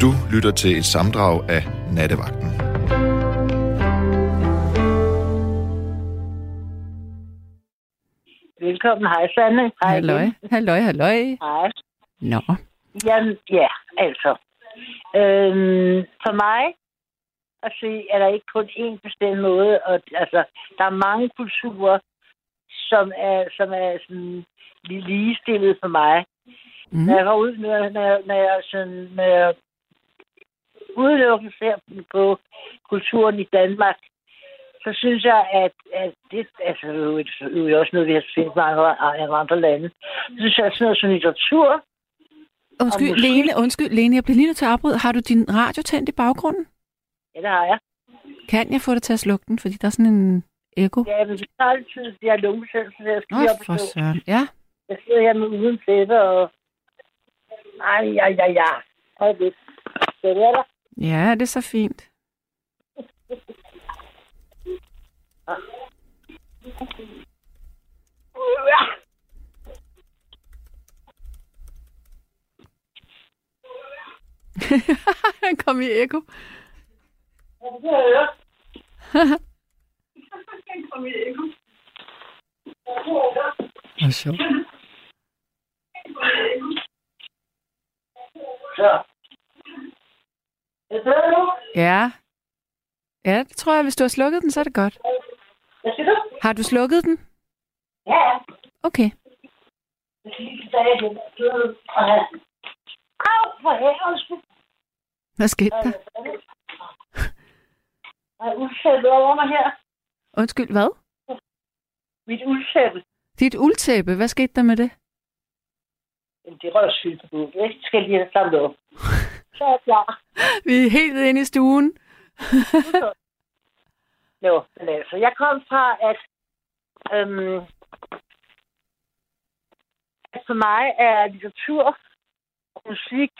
Du lytter til et samdrag af Nattevagten. Velkommen. Hej, Sanne. Hej. Halløj, halløj, halløj. Hej. Nå, Jamen, ja, altså. Øhm, for mig at se, er der ikke kun én bestemt måde. Og, altså, der er mange kulturer, som er, som er sådan lige ligestillet for mig. mm. Når jeg går ud, når, når, når jeg, sådan, når jeg udelukkende ser på kulturen i Danmark, så synes jeg, at, at det altså, det er jo det er også noget, vi har set mange andre- andre lande. Så synes jeg, at sådan noget som litteratur, Undskyld, musik. Lene, undskyld, Lene, jeg bliver lige nødt til at afbryde. Har du din radio tændt i baggrunden? ja, det har jeg. Kan jeg få dig til at slukke den, fordi der er sådan en eko? Ja, men det tager lidt tid, jeg har lungebetændelse, så jeg skal Nå, op for søren. Ja, Jeg sidder her med uden tæppe, og... Ej, ja, ja, ja. Hold lidt. Skal det være der? Ja, det er så fint. Ja. Han kom i eko. Ja, det kan jeg høre. Hvor sjovt. Så. Er det bedre nu? Ja. Ja, det tror jeg, hvis du har slukket den, så er det godt. Hvad siger du? Har du slukket den? Ja. Okay. Hvad skete der? Jeg er udsættet over mig her. Undskyld, hvad? Mit udsætte. Dit uldtæppe, hvad skete der med det? Jamen, det rører sygt på bukken. Jeg skal lige have samlet op. Så er jeg klar. Vi er helt inde i stuen. Jo, men altså, jeg kom fra, at, øhm, at for mig er litteratur og musik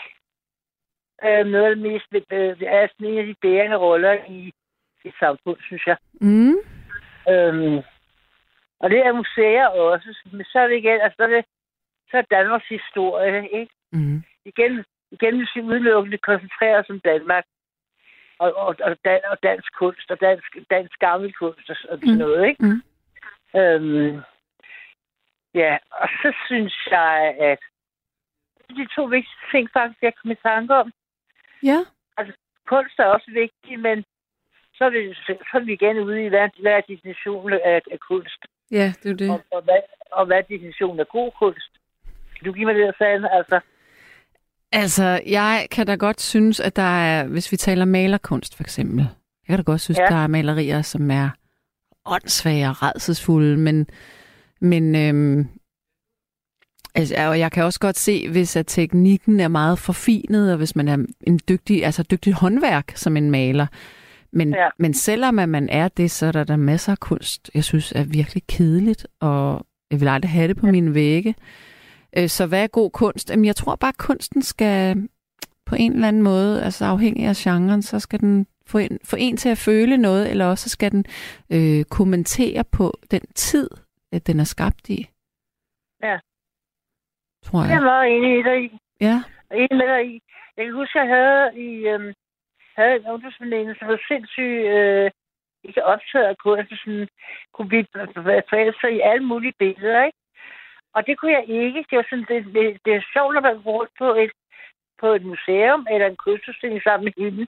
øh, noget af det mest, øh, det er sådan en af de bærende roller i et samfund, synes jeg. Mm. Øhm, og det er museer også, men så er det igen, altså så er det, så er Danmarks historie, ikke? Mm. igen, igen hvis vi udelukkende koncentrerer os om Danmark, og, og, og, dan, og dansk kunst, og dansk, dansk gammel kunst, og sådan Mm. noget, ikke? Mm. Øhm, ja, og så synes jeg, at de to vigtigste ting faktisk, jeg kom i tanke om, Ja. kunst er også vigtig, men så er, det, så er vi igen ude i, hvad, hvad er definitionen af, af kunst, Ja, det er det. og, og, hvad, og hvad er definitionen af god kunst. Du give mig det, Sande? Altså, Altså, jeg kan da godt synes, at der er, hvis vi taler malerkunst for eksempel, jeg kan da godt synes, Ja. ja. der er malerier, som er åndssvage og redselsfulde, men, men øhm, altså, og jeg kan også godt se, hvis at teknikken er meget forfinet, og hvis man er en dygtig, altså dygtig håndværk som en maler, men, Ja. ja. men selvom at man er det, så er der, der masser af kunst, jeg synes er virkelig kedeligt, og jeg vil aldrig have det på mine vægge. Øh, Så hvad er god kunst? Jamen, jeg tror bare, at kunsten skal på en eller anden måde, altså afhængig af genren, så skal den få en, få en til at føle noget, eller også skal den øh, kommentere på den tid, at den er skabt i. Ja. Tror jeg er jeg. meget enig i dig. Ja. enig med dig i. Jeg kan huske, at jeg havde, i, øhm, havde en ungdomsveninde, som var sindssygt øh, ikke optaget af kunst, sådan, kunne blive forelsket i alle mulige billeder, ikke? Og det kunne jeg ikke. Det var sådan, det, det, det er sjovt, når man går rundt på et, på et museum eller en kunstudstilling sammen med hende.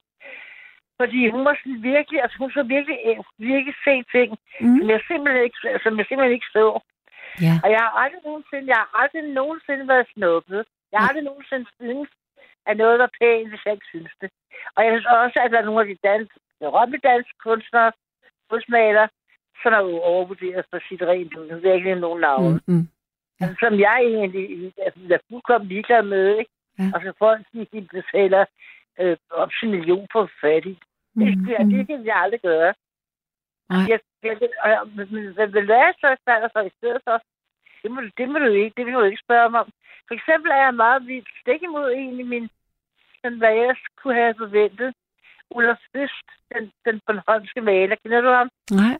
Fordi hun var sådan virkelig, altså hun så virkelig, virkelig se ting, Mm. som jeg simpelthen ikke, som jeg simpelthen ikke så. Ja. Og jeg har aldrig nogensinde, jeg har aldrig nogensinde været snuppet. Jeg har aldrig nogensinde synes, at noget var pænt, hvis jeg ikke synes det. Og jeg synes også, at der er nogle af de danske, berømte danske kunstnere, kunstmalere, som er overvurderet for sit rent ud. Nu ved jeg ikke nogen navne. Mm. Mm. Ja. Altså, som jeg egentlig altså, er fuldkommen ligeglad med, ikke? Ja. Og så folk, de, de betaler øh, op til million for fattig. Det, Mm. det, det kan jeg aldrig gøre. Nej. Jeg, jeg, jeg, hvad være så falder så i stedet for? Det må, det må du ikke, det vil du ikke spørge mig om. For eksempel er jeg meget vildt stik imod en i min, sådan, hvad jeg kunne have forventet. Ulf Øst, den, den Bornholmske maler. Kender du ham? Nej.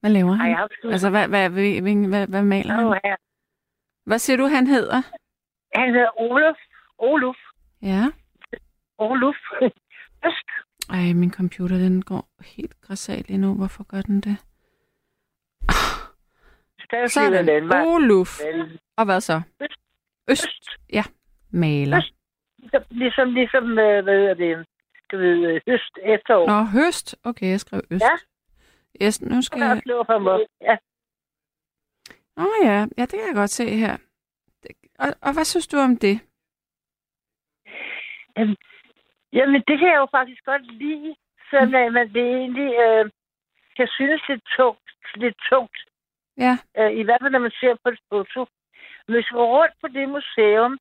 Hvad laver Ej, han? har sgu- Altså, hvad, hvad, hvad, hvad, hvad, hvad maler han? her. Hvad siger du, han hedder? Han hedder Olof. Olof. Ja. Oluf. Øst. Ej, min computer, den går helt græsat lige nu. Hvorfor gør den det? Sådan. Oluf. Og hvad så? Øst. Øst. Ja, maler. Øst. Ligesom, ligesom, ligesom øh, hvad hedder det, du ved, øh, høst, efterår. Nå, høst. Okay, jeg skrev øst. Ja. Yes, nu skal Jeg. Ja. Åh oh, ja, ja, det kan jeg godt se her. Og, og hvad synes du om det? Øhm, jamen, det kan jeg jo faktisk godt lide, selvom mm. man det egentlig øh, kan synes lidt tungt. Lidt tungt. Ja, Øh, I hvert fald, når man ser på et foto. Hvis vi går rundt på det museum,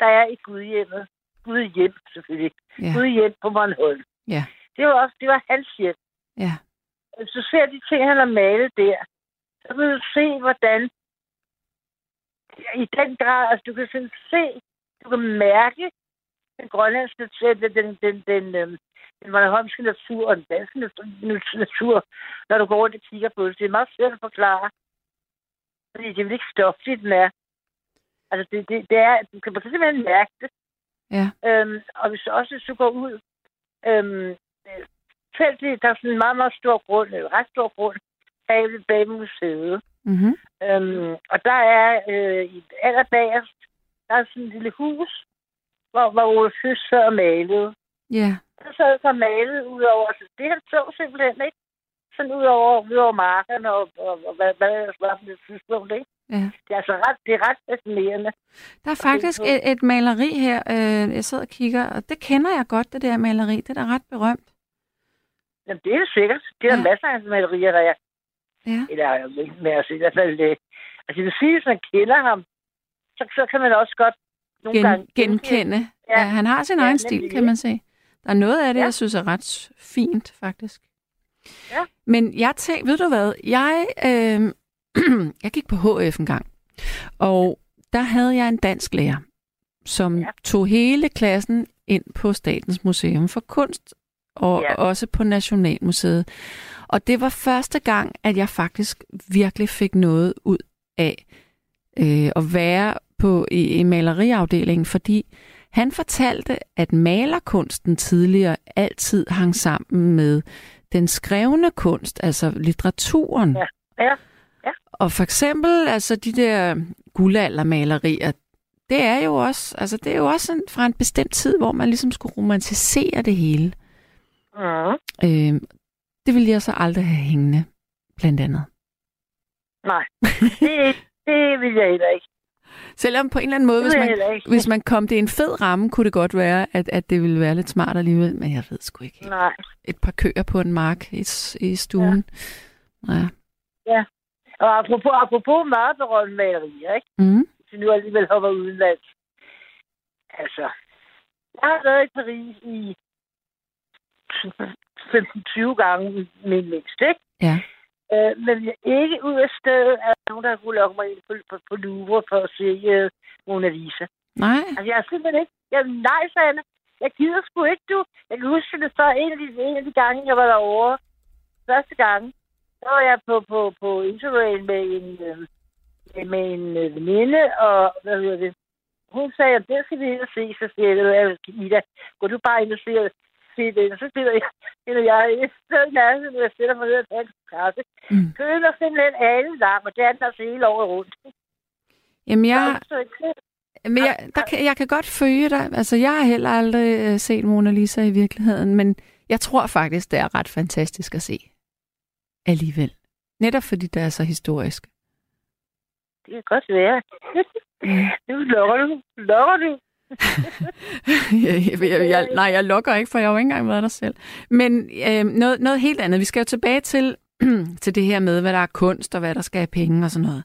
der er i Gudhjemmet. Gudhjem, selvfølgelig. ja, Gudhjem på Bornholm. ja, Det var også, det var hans hjem. ja. Hvis du ser de ting, han har malet der, så vil du se, hvordan i den grad, altså du kan sådan se, du kan mærke den grønlandske natur, den, den, den, den, øhm, den bornholmske natur og den danske nat- natur, når du går rundt og kigger på det. Det er meget svært at forklare. Fordi det er ikke stoftigt, den er. Altså, det, det, det er, du kan simpelthen mærke det. Ja. Øhm, og hvis også hvis du går ud, øhm, feltet, der er sådan en meget, meget stor grund, en ret stor grund, bag, bag museet. Mm-hmm. Øhm, og der er øh, i allerbagerst, der er sådan et lille hus, hvor, hvor Ole Fys sad og malede. Ja, Der sad så malet ud over, altså det han så simpelthen, ikke? Sådan ud over, ud over markerne og, og, og hvad, hvad der ellers var på det tidspunkt, ikke? ja. Det er altså ret, det er ret fascinerende. Der er faktisk et, et maleri her, øh, jeg sidder og kigger, og det kender jeg godt, det der maleri. Det er da ret berømt. Jamen, det er det sikkert. Det er Ja. masser af malerier, der er. Ja, Eller med os i hvert fald. Øh, altså, det vil sige, hvis man kender ham, så, så kan man også godt nogle Gen, gange genkende. Ja. Ja. han har sin Ja, egen stil, kan man se. Der er noget af det, Ja. jeg synes er ret fint, faktisk. Ja. Men jeg tænkte, ved du hvad, jeg, øh, jeg gik på HF en gang, og der havde jeg en dansk lærer, som. Ja. tog hele klassen ind på Statens Museum for Kunst, og ja. Også på Nationalmuseet. Og det var første gang, at jeg faktisk virkelig fik noget ud af øh, at være på i, i maleriafdelingen, fordi han fortalte, at malerkunsten tidligere altid hang sammen med den skrevne kunst, altså litteraturen. Ja, ja, ja. Og for eksempel, altså de der guldaldermalerier, det er jo også, altså det er jo også en, fra en bestemt tid, hvor man ligesom skulle romantisere det hele. Mm. Øh, det ville jeg så aldrig have hængende, blandt andet. Nej, det, det vil jeg heller ikke. Selvom på en eller anden måde, hvis man, hvis man kom det i en fed ramme, kunne det godt være, at, at det ville være lidt smart alligevel. Men jeg ved sgu ikke. Nej. Et par køer på en mark i, i stuen. Ja. ja. Og apropos, apropos meget berømte malerier, ikke? Mm. Så nu alligevel hopper udenlands. Altså, jeg har været i Paris i 15-20 gange min mindst, ikke? Ja. Øh, men ikke ud af stedet er nogen, der kunne lokke mig ind på, på, på Louvre for at se uh, Mona Lisa. Nej. Altså, jeg er simpelthen ikke... Jeg, nej, Sanne. Jeg gider sgu ikke, du. Jeg kan huske det før en af de, en af de gange, jeg var derovre. Første gang, der var jeg på, på, på Interrail med en, øh, med en øh, veninde, og hvad hedder det? Hun sagde, at det skal vi ind og se, så siger jeg, Ida, gå du bare ind og se, se det. Så sidder jeg, sidder jeg et sted i nærheden, og jeg sætter mig ned og tager en kaffe. Mm. Køen er simpelthen alle lang, og det er den altså hele året rundt. Jamen, jeg, men jeg, der kan, jeg kan godt følge dig. Altså, jeg har heller aldrig øh, set Mona Lisa i virkeligheden, men jeg tror faktisk, det er ret fantastisk at se. Alligevel. Netop fordi det er så historisk. det kan godt være. Nu lukker du. Lukker du. Jeg, jeg, jeg, nej, jeg lokker ikke, for jeg har jo ikke engang været der selv. Men øh, noget, noget helt andet. Vi skal jo tilbage til, til det her med, hvad der er kunst, og hvad der skal have penge og sådan noget.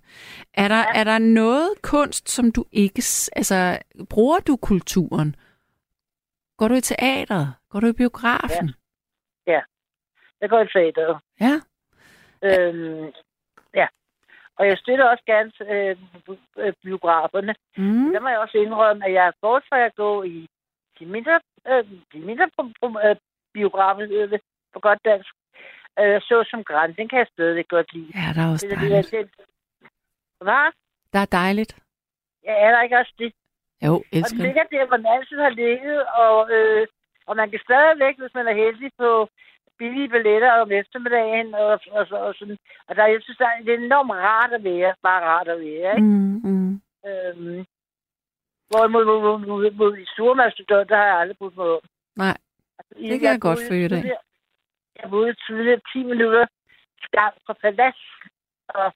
Er der, ja. er der noget kunst, som du ikke... Altså, bruger du kulturen? Går du i teateret? Går du i biografen? Jeg går i teateret. Ja. Øhm, ja. Og jeg støtter også gerne øh, øh, biograferne. Mm. Der må jeg også indrømme, at jeg er bort fra at gå i de mindre, øh, de mindre øh, biografer, det på godt dansk. Øh, så som Grand, den kan jeg stadigvæk godt lide. Ja, der er også Det, er- det, dejligt. det, hvad? Der er dejligt. Ja, er der ikke også det? Jo, Og elsker det. ligger der, hvor den altid har ligget, og øh, Og man kan stadigvæk, hvis man er heldig, få billige billetter om eftermiddagen. Og, og, og, og, sådan. og der, jeg synes, der er, det er enormt rart at være. Bare rart at være, ikke? Mm, mm. Øhm, Hvorimod mod, mod, mod, mod i store mastodon, der har jeg aldrig brugt mig om. Nej, Altså, det kan jeg godt boede følge dig i. Jeg boede tidligere 10 minutter skam fra Palads, og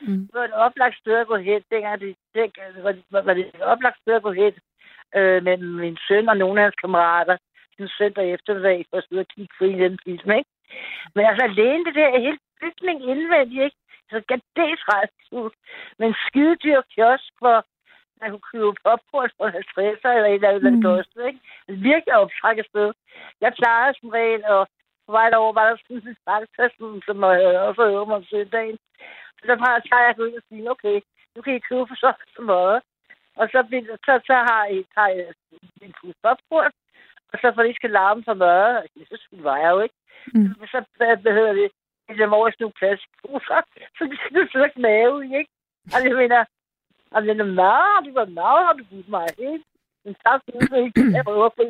Mm. det var et oplagt sted at gå hen. Dengang det, det var, var, var det et oplagt sted at gå hen øh, med min søn og nogle af hans kammerater en søndag eftermiddag for at sidde og kigge på en eller anden film, ikke? Men altså alene det der hele bygning indvendigt, ikke? Så kan det ud. med en skidedyr kiosk, hvor man kunne købe popcorn for 50 eller et eller andet, Mm. kostede, ikke? Altså, virkelig optrækket sted. Jeg plejede som regel, og på vej derover var der sådan en fakta, som jeg også havde om om søndagen. Så der plejer jeg at gå ind og sige, okay, nu kan I købe for så så meget. Og så, så, så har I tager jeg en pose popcorn, og så for det ikke skal larme for mørke, så skulle var jeg jo ikke. Mm. Så, hvad, hedder det, der over i sådan nogle plastikposer, så de skal du og knæve i, ikke? Og jeg mener, og jeg mener, nå, det var nå, har du budt mig helt. Men tak, for det ikke, jeg prøver på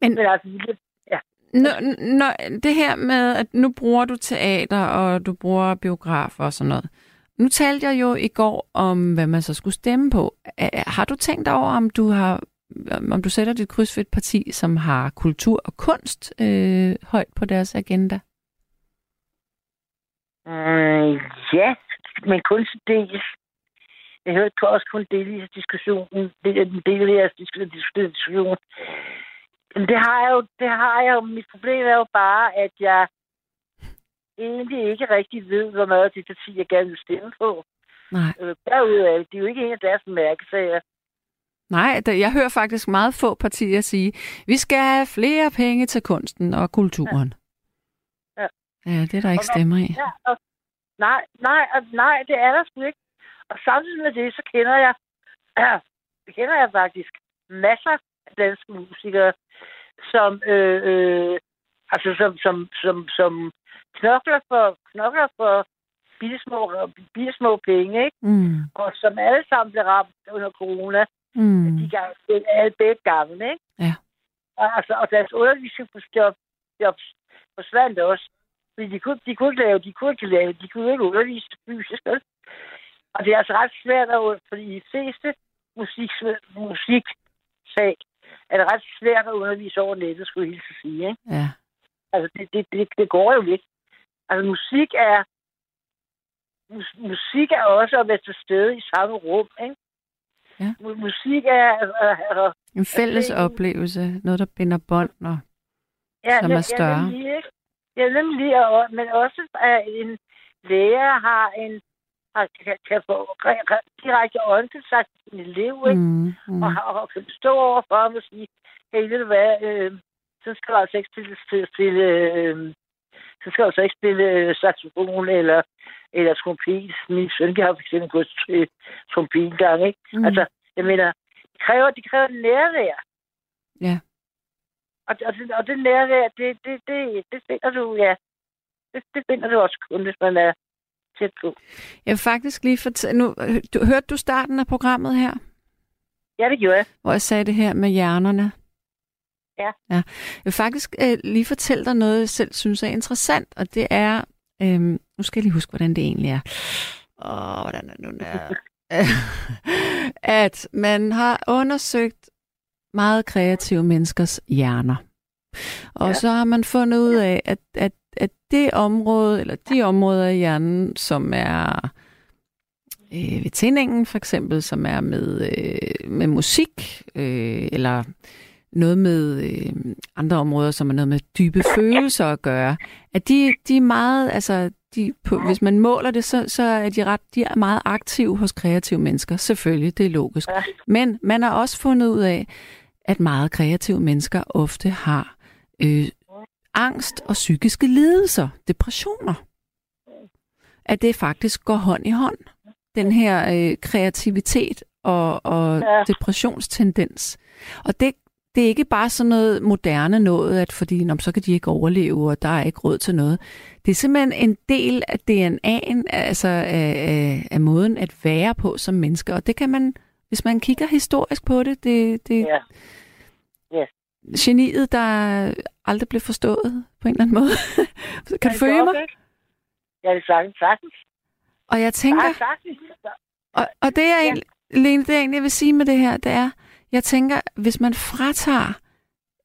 Men- Men altså, det, Når, når, det her med, at nu bruger du teater, og du bruger biografer og sådan noget. Nu talte jeg jo i går om, hvad man så skulle stemme på. Har du tænkt over, om du har om du sætter dit kryds ved et parti, som har kultur og kunst øh, højt på deres agenda? Mm, ja, men kun til dels. Jeg hørte også kun del af diskussionen. Det er en del af jeres diskussion. Men det har jeg jo. Det har jeg jo. Mit problem er jo bare, at jeg egentlig ikke rigtig ved, hvor meget parti, jeg gerne vil stemme på. Nej. Øh, Derudover, det er jo ikke en af deres mærkesager. Nej, der, jeg hører faktisk meget få partier sige, vi skal have flere penge til kunsten og kulturen. Ja. Ja, det er der ikke Og stemmer i. Ja, og, nej, nej, og, nej, det er der sgu ikke. Og samtidig med det, så kender jeg, ja, kender jeg faktisk masser af danske musikere, som, øh, øh, altså som, som, som, som knokler for, knokler for bittesmå, bittesmå penge, ikke? Mm. Og som alle sammen blev ramt under corona. Mm. De gang, det er begge gange, ikke? Ja. Og, altså, og deres undervisningsjob jobs forsvandt også. Fordi de kunne, de kunne ikke lave, de kunne ikke lave, de kunne ikke undervise fysisk. Og det er altså ret svært at, fordi i de fleste musik, musiksag er det ret svært at undervise over nettet, skulle jeg hilse sige. Ikke? Ja. Altså, det, det, det, det går jo ikke. Altså, musik er, mus, musik er også at være til stede i samme rum, ikke? Ja. Mu- Musik er, er En fælles det- oplevelse, noget der binder bånd. Og... ja, som er større. Ja, nemlig, ikke? Ja, nemlig, og, men også at en lærer har en har, kan, kan få re- re- direkte øjenkontakt med sin elev, ikke? Mm, mm. og, og kan stå over for ham og sige, hey, ved du hvad, øh, så skal du altså ikke spille, spille, spille øh, så skal du altså ikke spille øh, saxofon eller, eller trompet. Min søn have for eksempel gået til trompet gang, ikke? Mm. Mm. Altså, jeg mener, det kræver, det kræver nærvær. Ja. Og, og, det, og det nærvær, det, det, det, det finder du, ja. Det, det finder du også kun, hvis man er tæt på. Jeg vil faktisk lige fortælle... Nu, du, hørte du starten af programmet her? Ja, det gjorde jeg. hvor jeg sagde det her med hjernerne. Ja. ja. Jeg vil faktisk øh, lige fortælle dig noget, jeg selv synes er interessant, og det er, øhm, nu skal jeg lige huske, hvordan det egentlig er. Åh, hvordan er det nu der? at man har undersøgt meget kreative menneskers hjerner. Og. Ja. så har man fundet ud af, at, at, at det område, eller de områder i hjernen, som er øh, ved tændingen for eksempel, som er med, øh, med musik, øh, eller noget med øh, andre områder, som er noget med dybe følelser at gøre, at de, de er meget, altså, de, på, hvis man måler det, så, så er de ret, de er meget aktive hos kreative mennesker. Selvfølgelig, det er logisk. Ja. Men man har også fundet ud af, at meget kreative mennesker ofte har øh, angst og psykiske lidelser, depressioner. At det faktisk går hånd i hånd. Den her øh, kreativitet og, og. Ja. depressionstendens. Og det, det er ikke bare sådan noget moderne noget, at fordi nå, så kan de ikke overleve, og der er ikke råd til noget. Det er simpelthen en del af DNA'en, altså af, af, måden at være på som menneske. Og det kan man, hvis man kigger historisk på det, det, det, Ja. Ja. geniet, der aldrig blev forstået på en eller anden måde. kan du følge mig? Ja, det er sagtens, sagtens. Og jeg tænker... Ja, sagtens. Og, og det er egentlig, Lene, det jeg egentlig vil sige med det her, det er, jeg tænker, hvis man fratager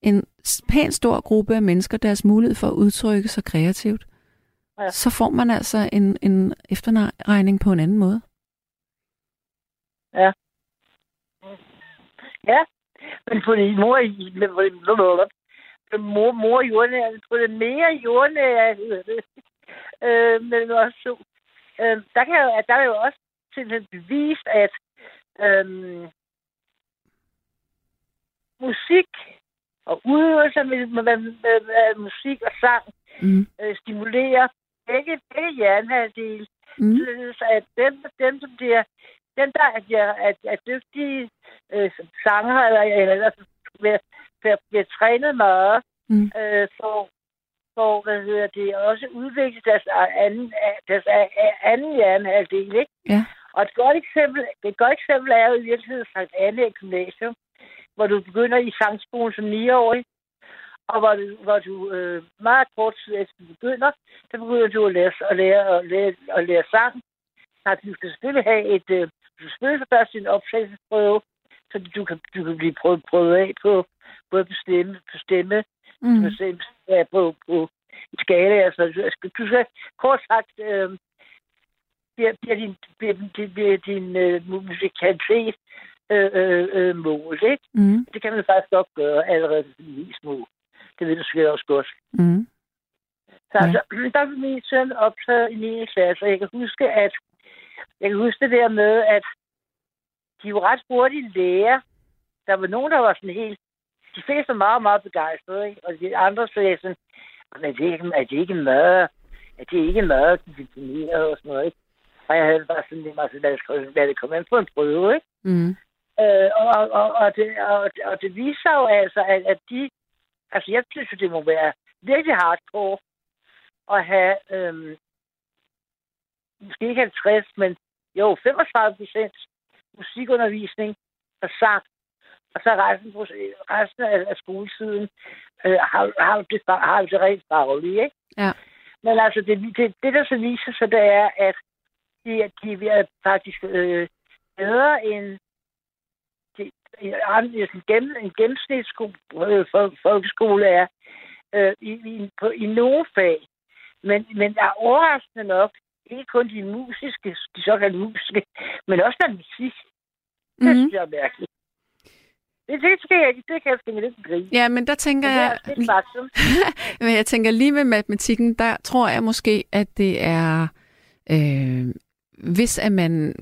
en pæn stor gruppe af mennesker deres mulighed for at udtrykke sig kreativt, ja. så får man altså en, en efterregning på en anden måde. Ja. Ja, men fordi mor, mor, mor jordnær, på det mere jordnær, øh, men også så. Øh, der, kan jo, der er jo også simpelthen bevist, at øh, musik og udøvelse med, med, med, med, med musik og sang mm. øh, stimulerer begge, begge hjernehalvdele. Mm. Så at dem, dem, som bliver dem, der er, er, er dygtige øh, sanger, eller, eller, eller bliver, bliver, bliver trænet meget, mm. øh, for, for, hvad hedder det, også udvikle deres anden, deres anden hjernehalvdel, ikke? Ja. Og et godt eksempel, et godt eksempel er jo i virkeligheden Sankt Anne Gymnasium, hvor du begynder i sangskolen som 9-årig, og hvor du, hvor du øh, meget kort tid efter du begynder, så begynder du at lære, at lære, at lære, at lære sang. Så du skal selvfølgelig have et, øh, du skal selvfølgelig først din optagelsesprøve, så du kan, du kan blive prøvet, prøvet af på både på stemme, på stemme, mm. på, stemme, ja, på, på skala. Altså, du skal, du skal kort sagt, øh, bliver, bliver din, bliver, bliver din øh, musikalitet øh, øh, øh, mål, ikke? Mm. Det kan man faktisk godt gøre allerede i små. Det ved du sikkert også godt. Mm. Så altså, ja. der blev min søn optaget i 9. klasse, og jeg kan huske, at jeg kan huske det der med, at de var ret hurtigt lærer. Der var nogen, der var sådan helt... De fleste var meget, meget begejstrede, ikke? Og de andre sagde sådan, er det ikke, er det ikke mad? Er det ikke de definerer og sådan noget, ikke? Og jeg havde bare sådan, altså, lad, det, lad det komme ind på en prøve, ikke? Mm. Øh, og, og, og, det, og, og det viser jo altså, at, at de... Altså, jeg synes det må være virkelig hardcore at have... Øhm, måske ikke 50, men jo, 35 procent musikundervisning og sang. Og så resten, resten af, af skoletiden øh, har, har, det, har det rent faglige, ikke? Ja. Men altså, det, det, det der så viser sig, det er, at de, de er faktisk øh, bedre end de, en, gennem, en gennemsnitsskole, øh, er øh, i, i, på, i nogle fag. Men, men der er overraskende nok ikke kun de musiske, de såkaldte musiske, men også der musik. Det mm-hmm. synes jeg er mærkeligt. Det, det, skal jeg, det kan jeg sgu lidt grine. Ja, men der tænker men jeg... Det er men jeg tænker lige med matematikken, der tror jeg måske, at det er... Øh, hvis at man...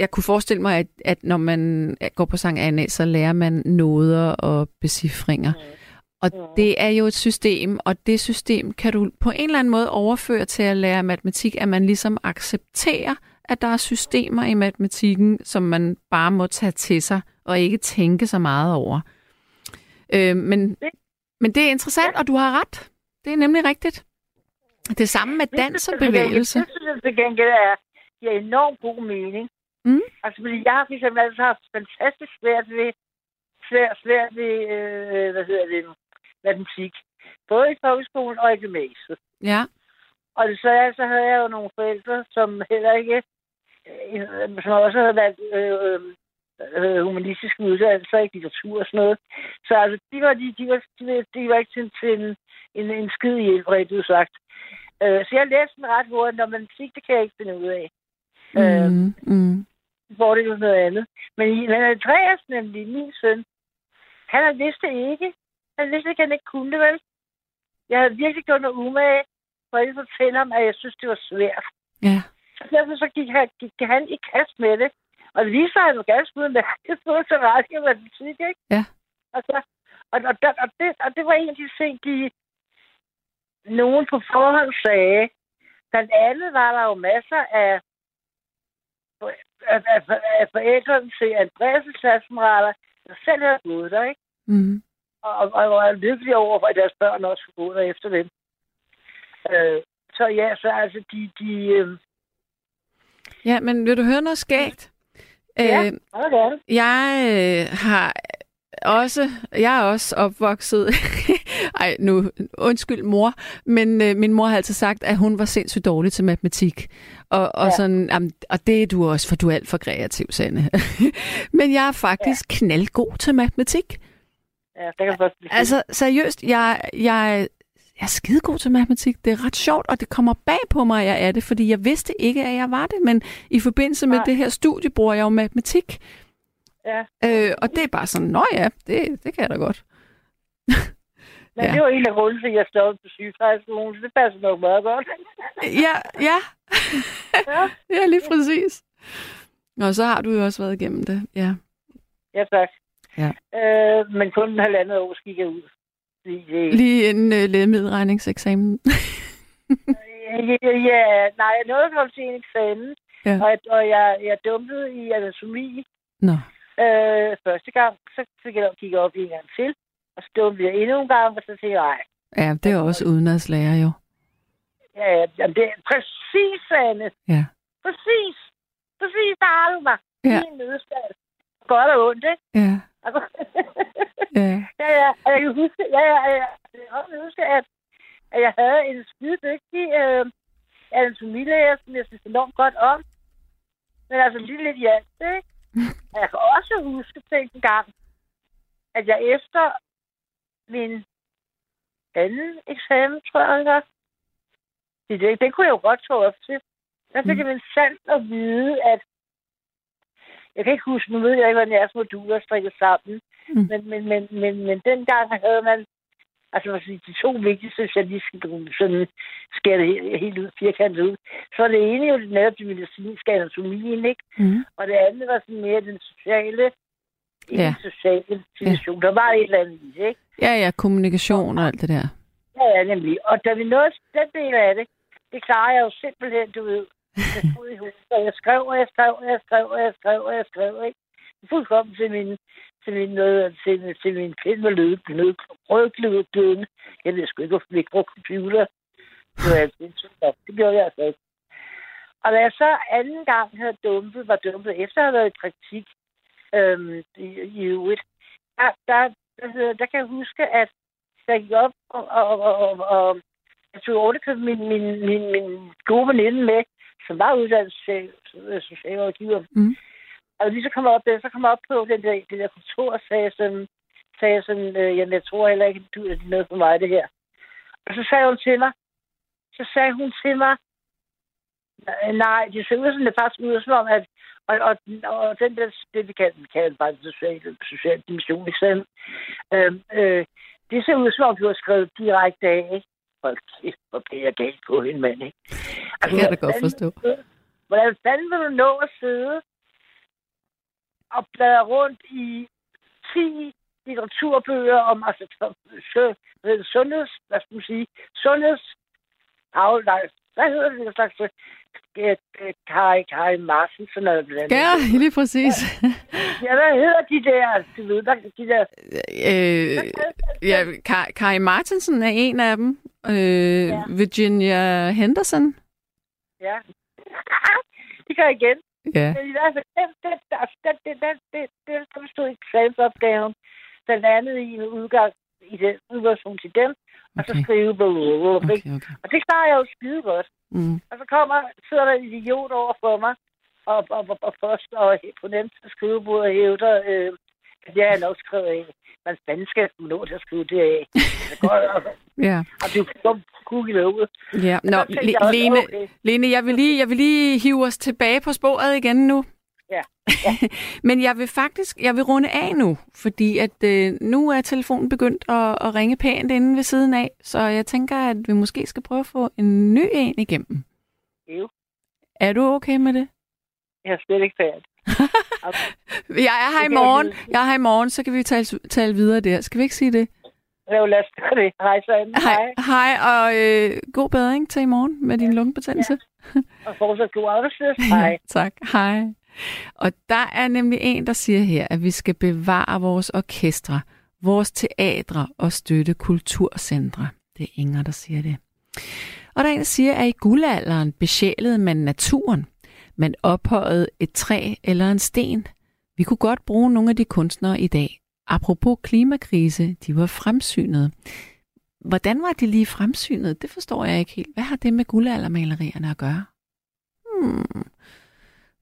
Jeg kunne forestille mig, at, at når man går på sang Anne, så lærer man noder og becifringer. Mm. Og mm. det er jo et system, og det system kan du på en eller anden måde overføre til at lære matematik, at man ligesom accepterer, at der er systemer i matematikken, som man bare må tage til sig og ikke tænke så meget over. Øh, men, men det er interessant, og du har ret. Det er nemlig rigtigt. Det samme med dans og bevægelse. Det synes jeg til gengæld er, giver enormt god mening. Mm. Altså, fordi jeg har eksempel altså haft fantastisk svært ved, svært, svært ved, øh, hvad hedder det, matematik. Både i folkeskolen og i gymnasiet. Ja. Og så, så havde jeg jo nogle forældre, som heller ikke, øh, som også havde været øh, øh, humanistiske uddannelser, ikke litteratur og sådan noget. Så altså, de var, de, de var, de var, de var ikke til, til en, en, en skid hjælp, rent sagt. Øh, så jeg læste den ret hurtigt, når man musik, det kan jeg ikke finde ud af. Mm, øh, mm. Hvor det er noget andet. Men, men Andreas, nemlig min søn, han vidste ikke, han vidste ikke, at han ikke kunne det, vel? Jeg havde virkelig gjort noget umage, for at fortælle ham, at jeg synes, det var svært. Ja. Så derfor så gik han, gik han i kast med det. Og det viser, at han var ganske udmærket. Det stod så ret i matematik, ikke? Ja. Og, og, og, og, det, og det var en af de ting, de nogen på forhånd sagde. Blandt andet var der jo masser af, af, af, af forældrene til Andreas' klassemerater, der selv havde gået der, ikke? Mm og, og, og er lykkelig over, at deres børn også får gå efter dem. Øh, så ja, så altså de... de øh... Ja, men vil du høre noget skægt? Ja, øh, det. Jeg øh, har også, jeg er også opvokset, ej nu, undskyld mor, men øh, min mor har altid sagt, at hun var sindssygt dårlig til matematik. Og, og, ja. sådan, jamen, og det er du også, for du er alt for kreativ, Sande. men jeg er faktisk ja. knaldgod til matematik. Ja, det kan jeg Altså, seriøst, jeg, jeg, jeg er skidegod til matematik. Det er ret sjovt, og det kommer bag på mig, at jeg er det, fordi jeg vidste ikke, at jeg var det, men i forbindelse med Nej. det her studie bruger jeg jo matematik. Ja. Øh, og det er bare sådan, nå ja, det, det kan jeg da godt. Men ja. det var en af grunden til, at jeg stod på sygeplejeskolen, så det passer nok meget godt. ja, ja. ja. ja, lige præcis. Og så har du jo også været igennem det, ja. Ja, tak. Ja. Øh, men kun en halvandet år gik jeg ud. Det... Lige en uh, lægemiddelregningseksamen. ja, ja, nej, jeg nåede at komme til en eksamen, ja. og, og jeg, jeg dumpede i anatomi. Nå. Øh, første gang, så fik jeg, gik jeg op en gang til, og så dumpede jeg endnu en gang, og så tænkte jeg, nej. Ja, det er også udenadslærer jo. Ja, ja, det er præcis, Anne. Ja. Præcis. Præcis, der har du mig. Ja. Min nødskal. Godt og ondt, ikke? Ja. ja. ja, ja. Og jeg kan huske, ja, ja, ja. Jeg kan huske, at, at jeg havde en skide dygtig øh, anatomilæger, som jeg synes enormt godt om. Men altså lige lidt hjælp, ikke? jeg kan også huske til en gang, at jeg efter min anden eksamen, tror jeg, det, det, det kunne jeg jo godt tage op til. Der fik mm. jeg min sandt at vide, at jeg kan ikke huske, nu ved jeg ikke, hvordan jeres moduler strikket sammen, mm. men, men, men, men, men dengang havde man, altså de to vigtigste, hvis jeg lige skal sådan skære det helt ud, firkantet ud, så var det ene jo netop det medicinske anatomien, ikke? Mm. Og det andet var sådan mere den sociale, ja. den sociale situation. Ja. Der var et eller andet i ikke? Ja, ja, kommunikation og alt det der. Ja, ja, nemlig. Og da vi nåede den del af det, det klarer jeg jo simpelthen, du ved, og jeg skrev, og jeg skrev, og jeg skrev, og jeg skrev, og jeg skrev, ikke? Fuldkommen til min, til min, noget, til, til min pind med lød, lød, rødglødende. Jeg ved sgu ikke, hvorfor vi ikke brugte computer. Det, var altså, det gjorde jeg altså ikke. Og da jeg så anden gang havde dumpet, var dumpet efter at have været i praktik øhm, i, i UIT, der, der, der, der kan jeg huske, at jeg gik op og, og, og, og, og jeg tog ordentligt min, min, min, min gode veninde med som var uddannet socialrådgiver. Mm. Og lige så kom jeg op der, så kom jeg op på den der, det der kontor og sagde sådan, sagde sådan øh, jamen, jeg tror heller ikke, du er noget for mig, det her. Og så sagde hun til mig, så sagde hun til mig, nej, det ser ud som det faktisk ud som om, at og, og, og den der, det vi kalder, kalder bare den sociale, sociale dimension, ikke øh, øh, det ser ud som om, du har skrevet direkte af, ikke? hold kæft, hvor bliver jeg galt på hende, mand, ikke? Altså, det kan jeg da godt forstå. Hvordan fanden vil du nå at sidde og bladre rundt i 10 litteraturbøger om altså, sundheds, hvad skal man sige, sundheds, nej, hvad hedder det, en slags Kari, Kari Martin, sådan noget blandt Ja, lige præcis. Ja, hvad hedder de der, du ved, de der... Øh, ja, Kari Martinsen er en af dem. Øh, ja. Virginia Henderson. Ja. det gør igen. Ja. Men i hvert fald, den, den, den, den, den, den, den, den, den stod i eksamensopgaven, blandt andet i en udgang i den udgangspunkt til dem, og så skrive blablabla. Okay, okay. Og det klarer jeg jo skide godt. Mm. Og så kommer, sidder der en idiot over for mig, og, og, og, og poster og på nemt skrivebord og hævder, øh, at jeg er nok skrevet af. Man fanden skal nå til at skrive det af. ja. Og det er jo kugle ud. Ja, nå, Lene, okay. Lene, jeg vil, lige, jeg vil lige hive os tilbage på sporet igen nu. Ja. ja. Men jeg vil faktisk, jeg vil runde af nu, fordi at øh, nu er telefonen begyndt at, at ringe pænt inde ved siden af, så jeg tænker, at vi måske skal prøve at få en ny en igennem. Jo. Er du okay med det? Jeg er slet ikke færdig. Jeg er her i morgen. Jeg er her i morgen, så kan vi tale, tale videre der. Skal vi ikke sige det? Jo, lad os gøre det. Hej, Sande. Hej. Hej, og øh, god bedring til i morgen med din lungebetændelse. Ja. Og fortsat god arbejdsløs. Hej. tak. Hej. Og der er nemlig en, der siger her, at vi skal bevare vores orkestre, vores teatre og støtte kulturcentre. Det er Inger, der siger det. Og der er en, der siger, at i guldalderen besjælede man naturen. Man ophøjede et træ eller en sten. Vi kunne godt bruge nogle af de kunstnere i dag. apropos klimakrise, de var fremsynede. Hvordan var de lige fremsynet? Det forstår jeg ikke helt. Hvad har det med guldaldermalerierne at gøre? Hmm.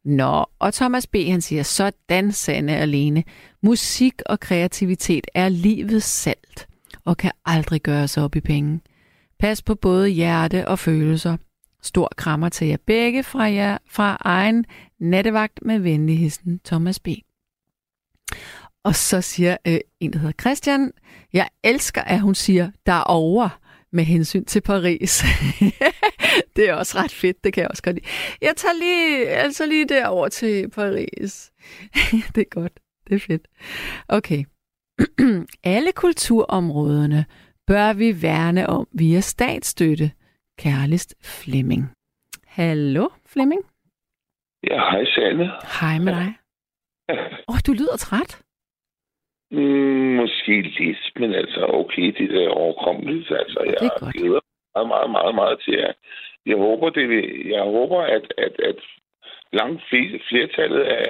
Nå, og Thomas B. han siger, sådan Sande alene. Musik og kreativitet er livets salt og kan aldrig gøres op i penge. Pas på både hjerte og følelser. Stor krammer til jer begge fra, jer, fra egen nattevagt med venligheden Thomas B. Og så siger øh, en, der hedder Christian, jeg elsker, at hun siger derovre med hensyn til Paris. det er også ret fedt, det kan jeg også godt lide. Jeg tager lige, altså lige derover til Paris. det er godt, det er fedt. Okay. Alle kulturområderne bør vi værne om via statsstøtte. Kærligst Flemming. Hallo, Flemming? Ja, hej Sanne. Hej med dig. Åh, oh, du lyder træt. Mm, måske lidt, men altså okay, det er overkommeligt. Altså, jeg det er godt. glæder meget, meget, meget, meget til at jeg håber, det jeg håber, at, at, at langt flertallet af,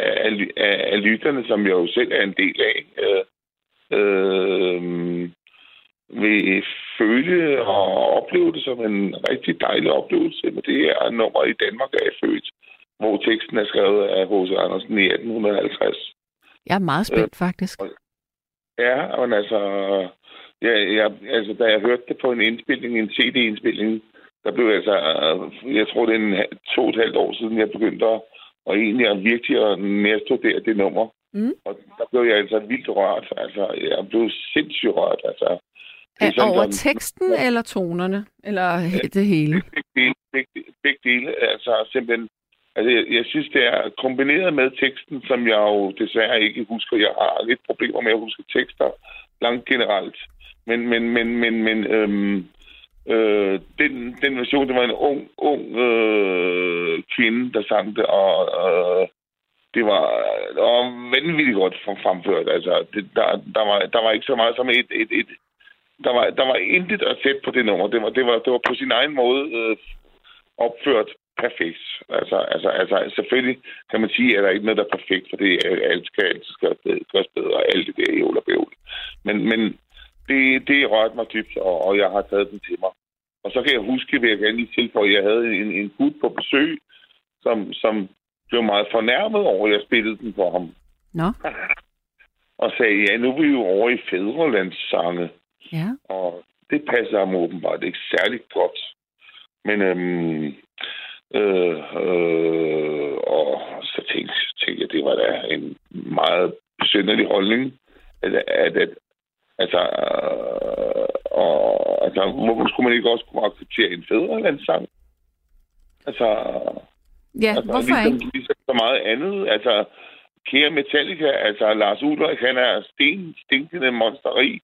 af, af lytterne, som jeg jo selv er en del af, øh, øh, vil føle og opleve det som en rigtig dejlig oplevelse. Men det er nummer i Danmark, er født, hvor teksten er skrevet af H.C. Andersen i 1850. Jeg er meget spændt, øh, faktisk. Ja, men altså, ja, ja, altså, da jeg hørte det på en indspilning, en CD-indspilning, der blev altså, jeg tror det er en to og et halvt år siden, jeg begyndte at, og egentlig at virkelig at nærstudere det nummer. Mm. Og der blev jeg altså vildt rørt. Altså, jeg blev sindssygt rørt. Altså, er sådan, over sådan, teksten ja. eller tonerne? Eller det hele? Begge dele. Begge, begge dele. Altså simpelthen Altså, jeg, jeg synes, det er kombineret med teksten, som jeg jo desværre ikke husker. Jeg har lidt problemer med at huske tekster langt generelt. Men, men, men, men, men øhm, øh, den, den version, det var en ung, ung øh, kvinde, der sang det, og øh, det var, det var vanvittigt godt fremført. Altså, det, der, der, var, der var ikke så meget som et, et, et der var, der var intet at sætte på det nummer. Det var, det var, det var på sin egen måde øh, opført perfekt. Altså, altså, altså, selvfølgelig kan man sige, at der ikke noget, der er perfekt, for det er, alt skal altid gøres bedre, og alt det der i og bævl. Men, men det, det rørte mig dybt, og, og jeg har taget den til mig. Og så kan jeg huske, vil jeg gerne lige tilføje, at jeg havde en, en gut på besøg, som, som blev meget fornærmet over, at jeg spillede den for ham. Nå. og sagde, ja, nu er vi jo over i fædrelandssange. Ja. Og det passer ham åbenbart ikke særlig godt. Men øhm, Øh, øh, og så tænkte, tænkte jeg, det var da en meget besynderlig holdning, at, at, at altså, øh, og, altså, hvorfor skulle man ikke også kunne acceptere en fædrelandssang? Altså, ja, altså, hvorfor ligesom, ikke? Ligesom så meget andet, altså, kære Metallica, altså Lars Ulrik, han er sten, stinkende monsteri,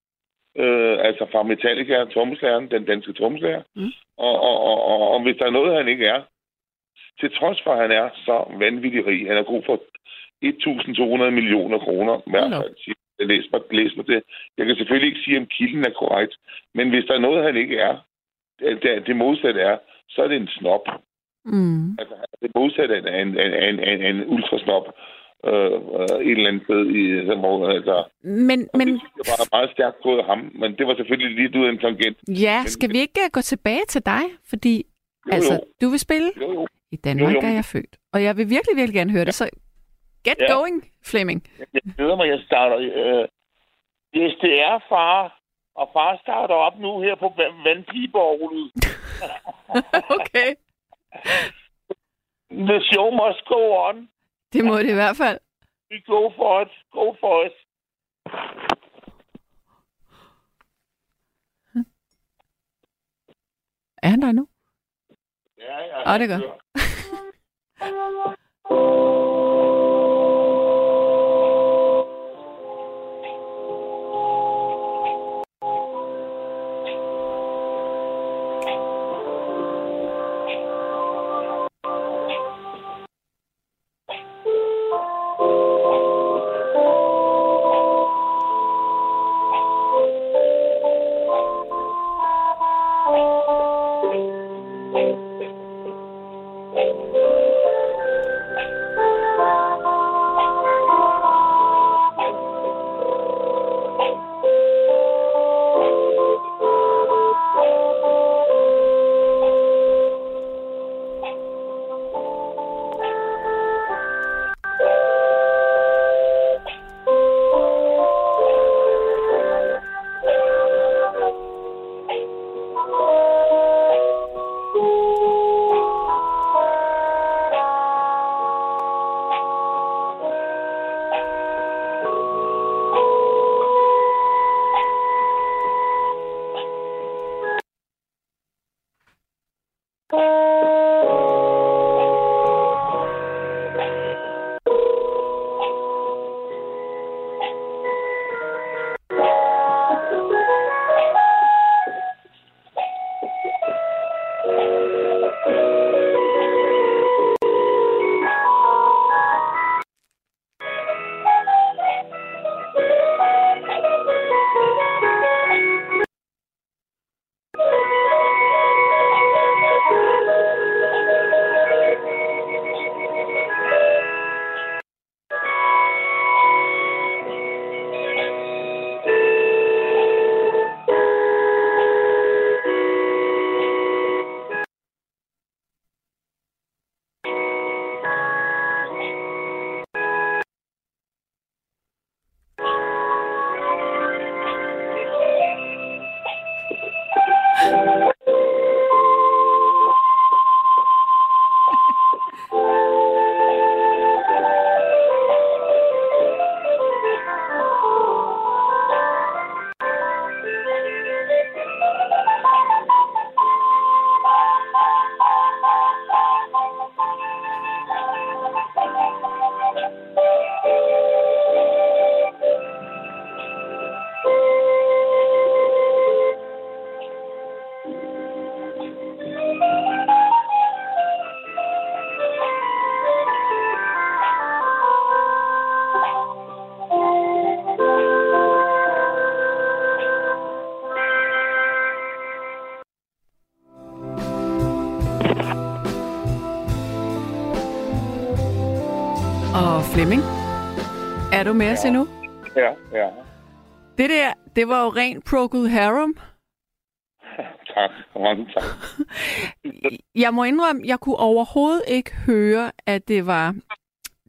øh, altså fra Metallica, trommeslageren, den danske trommeslager. Mm. Og, og, og, og, og hvis der er noget, han ikke er, til trods for, at han er så vanvittig rig. Han er god for 1.200 millioner kroner. I hvert læser mig, læser mig det. Jeg kan selvfølgelig ikke sige, om kilden er korrekt. Men hvis der er noget, han ikke er, det, det modsatte er, så er det en snop. Mm. Altså, det modsatte er en, en, en, en, en ultrasnop øh, øh, et eller andet sted i hvor, altså, men, men... Det var meget stærkt gået af ham, men det var selvfølgelig lidt ud af en tangent. Ja, men, skal vi ikke gå tilbage til dig? Fordi, jo, altså, jo. du vil spille? Jo, jo. I Danmark jo, jo. er jeg født. Og jeg vil virkelig, virkelig gerne høre det. Så get ja. going, Flemming. Jeg glæder mig, jeg starter. Øh, hvis det er far, og far starter op nu her på vandpibeorglet. okay. The show must go on. Det må det i hvert fald. We go for it. Go for it. Er han der nu? Ja, ja. Åh, det er godt. er du med os endnu? Ja, ja. Det der, det var jo rent Procol Harum. Tak. Mange tak. Jeg må indrømme, jeg kunne overhovedet ikke høre, at det var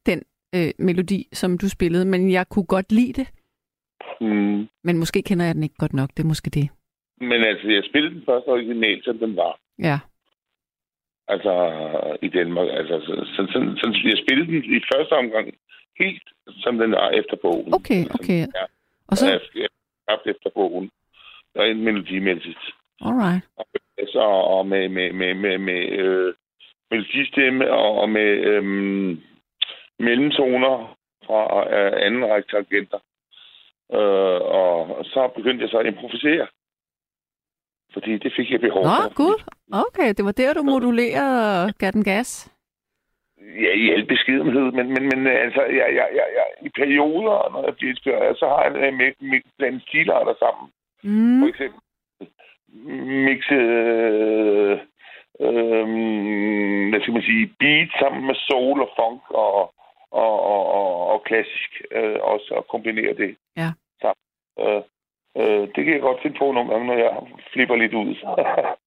den øh, melodi, som du spillede, men jeg kunne godt lide det. Mm. Men måske kender jeg den ikke godt nok, det er måske det. Men altså, jeg spillede den første original, som den var. Ja. Altså, i Danmark. Altså, så, så, så, så, jeg spillede den i første omgang helt, som den var efter bogen. Okay, okay. Ja. Og Så... Jeg haft efter bogen. Og en melodimæssigt. alright. Altså, og med, med, med, med, med øh, melodistemme og, og med øhm, mellemtoner fra øh, anden række tangenter. Øh, og så begyndte jeg så at improvisere. Fordi det fik jeg behov Nå, for. gud. Okay, det var der, du modulerede og gav den gas. Ja, i al beskedenhed, men, men, men øh, altså, jeg, jeg, jeg, jeg, i perioder, når jeg bliver inspireret, så har jeg det med, med blandt stilarter sammen. Mm. For eksempel mixe, øh, øh, hvad skal man sige, beat sammen med soul og funk og, og, og, og, og klassisk øh, også, og kombinere det Ja. sammen. Øh, øh, det kan jeg godt finde på nogle gange, når jeg flipper lidt ud.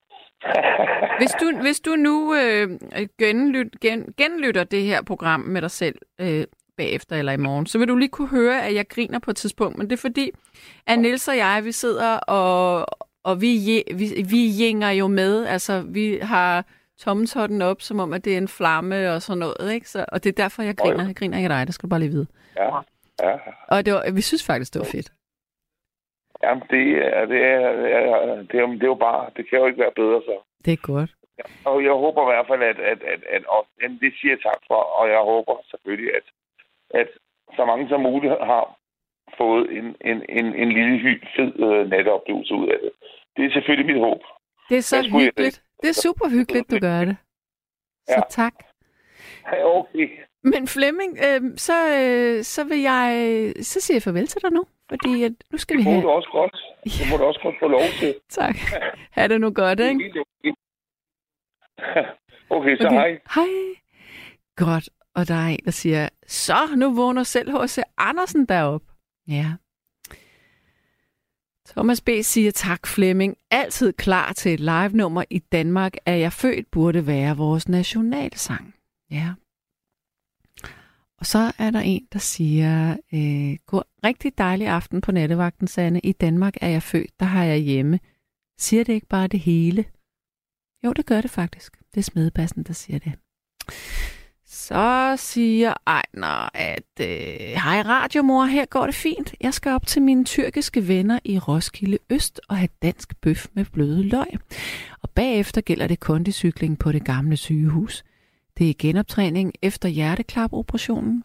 Hvis du, hvis du nu øh, genlyt, gen, genlytter det her program med dig selv øh, bagefter eller i morgen, så vil du lige kunne høre, at jeg griner på et tidspunkt. Men det er fordi, at Niels og jeg, vi sidder og, og vi, vi, vi jænger jo med. Altså, vi har tommeltotten op, som om, at det er en flamme og sådan noget. Ikke? Så, og det er derfor, jeg griner. Jeg griner ikke af dig, det skal du bare lige vide. ja, ja. Og det var, vi synes faktisk, det var fedt. Jamen, det er, det er, det er, det er, det er jo bare, det kan jo ikke være bedre så. Det er godt. Og jeg håber i hvert fald, at, at, at, at jamen, det siger jeg tak for, og jeg håber selvfølgelig, at, at så mange som muligt har fået en, en, en, en lille hy, fed øh, natoplevelse ud af det. Det er selvfølgelig mit håb. Det er så Jeg hyggeligt. Det er super hyggeligt, du gør det. Så Ja. tak. Ja, Okay. Men Flemming, øh, så, øh, så vil jeg, så siger jeg farvel til dig nu, fordi at nu skal vi Det må have... du også godt. Det må du også godt få lov til. Tak. Ha' det nu godt, ikke? Okay, så Okay. hej. Hej. Godt. Og der er en, der siger, så nu vågner selv H.C. Andersen derop. Ja. Thomas B. siger tak, Flemming. Altid klar til et live-nummer i Danmark, er jeg født burde være vores nationalsang. Ja. Og så er der en, der siger, øh, god, rigtig dejlig aften på nattevagten, Sanne. I Danmark er jeg født, der har jeg hjemme. Siger det ikke bare det hele? Jo, det gør det faktisk. Det er smedebassen, der siger det. Så siger Ejner, at øh, hej radiomor, her går det fint. Jeg skal op til mine tyrkiske venner i Roskilde Øst og have dansk bøf med bløde løg. Og bagefter gælder det kondicykling på det gamle sygehus. Det er genoptræning efter hjerteklapoperationen.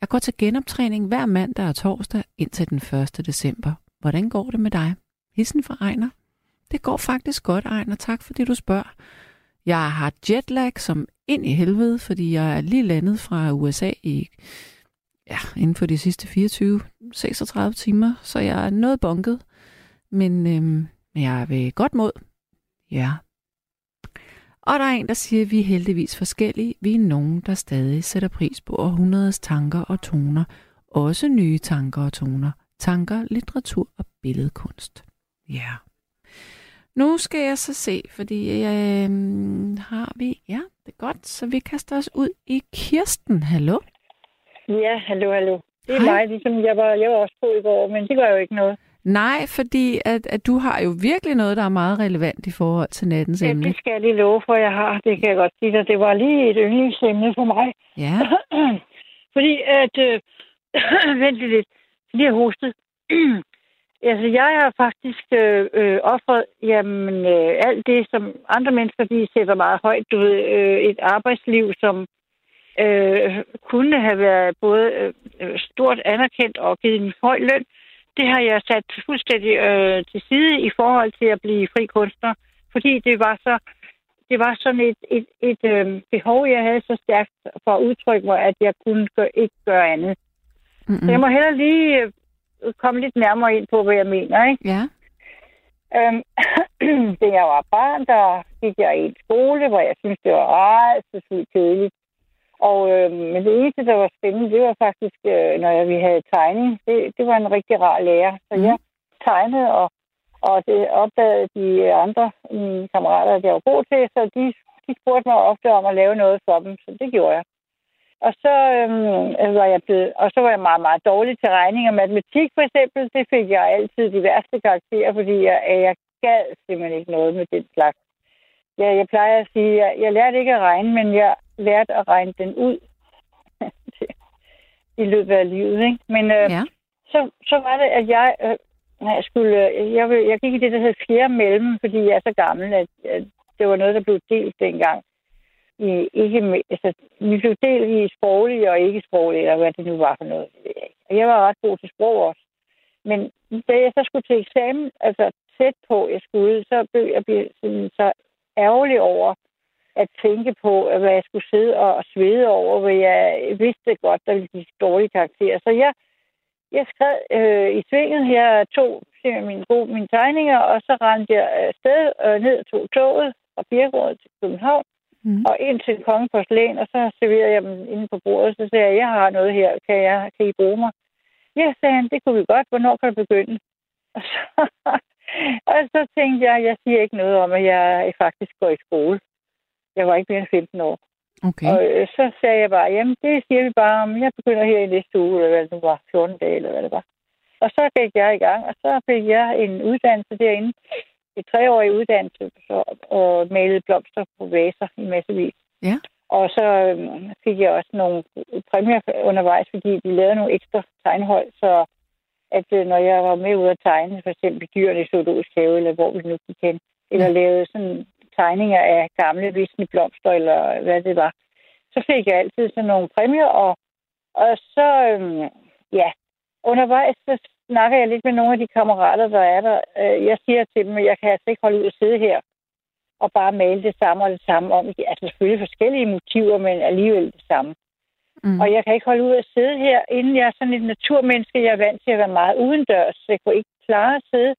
Jeg går til genoptræning hver mandag og torsdag indtil den 1. december. Hvordan går det med dig? Hissen fra Ejner. Det går faktisk godt, Ejner. Tak fordi du spørger. Jeg har jetlag som ind i helvede, fordi jeg er lige landet fra USA i, ja, inden for de sidste 24-36 timer, så jeg er noget bunket. Men øhm, jeg er ved godt mod. Ja. Og der er en, der siger, at vi er heldigvis forskellige. Vi er nogen, der stadig sætter pris på århundredets tanker og toner. Også nye tanker og toner. Tanker, litteratur og billedkunst. Ja. Nu skal jeg så se, fordi øh, har vi... Ja, det er godt, så vi kaster os ud i Kirsten. Hallo? Ja, hallo, hallo. Det er Hej. mig, ligesom jeg var, jeg var også på i går, men det gør jo ikke noget. Nej, fordi at, at du har jo virkelig noget, der er meget relevant i forhold til nattens Ja, emne. det skal jeg lige love for, jeg har. Det kan jeg godt sige dig. Det var lige et yndlingsemne for mig. Ja, Fordi at... Øh, vent lidt. Lige har hostet. altså, jeg har faktisk øh, øh, offret jamen, øh, alt det, som andre mennesker de sætter meget højt. Du ved, øh, et arbejdsliv, som øh, kunne have været både øh, stort anerkendt og givet en høj løn. Det har jeg sat fuldstændig øh, til side i forhold til at blive fri kunstner. Fordi det var så det var sådan et, et, et øh, behov, jeg havde så stærkt for at udtrykke mig, at jeg kunne gør, ikke gøre andet. Mm. Så jeg må heller lige øh, komme lidt nærmere ind på, hvad jeg mener. Ikke? ja, Øhm, da jeg var barn, der gik jeg i en skole, hvor jeg syntes, det var ret så kedeligt. Og, øh, men det eneste, der var spændende, det var faktisk, øh, når vi havde tegning. Det, det var en rigtig rar lærer. Så Mhm. jeg tegnede, og, og det opdagede de andre mine kammerater, at jeg var god til, så de, de spurgte mig ofte om at lave noget for dem, så det gjorde jeg. Og så, øhm, var jeg blevet, og så var jeg meget, meget dårlig til regning og matematik for eksempel. Det fik jeg altid de værste karakterer, fordi jeg, jeg gad simpelthen ikke noget med den slags. Jeg, jeg plejer at sige, at jeg, jeg lærte ikke at regne, men jeg lærte at regne den ud i løbet af livet. Ikke? Men øh, Ja. så, så var det, at jeg, øh, jeg skulle, øh, jeg, jeg gik i det, der hedder fjerde mellem, fordi jeg er så gammel, at, at det var noget, der blev delt dengang. I, ikke altså, vi blev delt i sproglige og ikke sproglige, eller hvad det nu var for noget. Og jeg var ret god til sprog også. Men da jeg så skulle til eksamen, altså tæt på, jeg skulle, så blev jeg blev sådan så ærgerlig over at tænke på, hvad jeg skulle sidde og svede over, hvad jeg vidste godt, der ville give dårlige karakterer. Så jeg, jeg skrev øh, i svinget her, tog mine, gode, mine tegninger, og så rendte jeg afsted øh, ned og tog toget fra Birkerød til København, Mm. og ind til Kongen Porcelæn, og så serverede jeg dem inde på bordet, så sagde jeg, jeg har noget her, kan, jeg, kan I bruge mig? Ja, sagde han, det kunne vi godt, hvornår kan du begynde? Og så, og så tænkte jeg, jeg siger ikke noget om, at jeg faktisk går i skole. Jeg var ikke mere end 15 år. Okay. Og øh, så sagde jeg bare, jamen det siger vi bare om, jeg begynder her i næste uge, eller hvad det nu var, 14 dage, eller hvad det var. Og så gik jeg i gang, og så fik jeg en uddannelse derinde, et treårig uddannelse, så, og malede blomster på vaser i massevis. Ja. Og så øhm, fik jeg også nogle præmier undervejs, fordi de lavede nogle ekstra tegnhold, så at øh, når jeg var med ud at tegne, for eksempel dyrene i zoologisk have, eller hvor vi nu gik hen, eller lavede sådan tegninger af gamle visne blomster, eller hvad det var, så fik jeg altid sådan nogle præmier, og, og så, øhm, ja, undervejs, så snakker jeg lidt med nogle af de kammerater, der er der. Øh, Jeg siger til dem, at jeg kan altså ikke holde ud at sidde her og bare male det samme og det samme om. Altså selvfølgelig forskellige motiver, men alligevel det samme. Mm. Og jeg kan ikke holde ud at sidde her, inden jeg er sådan et naturmenneske. Jeg er vant til at være meget udendørs, så jeg kunne ikke klare at sidde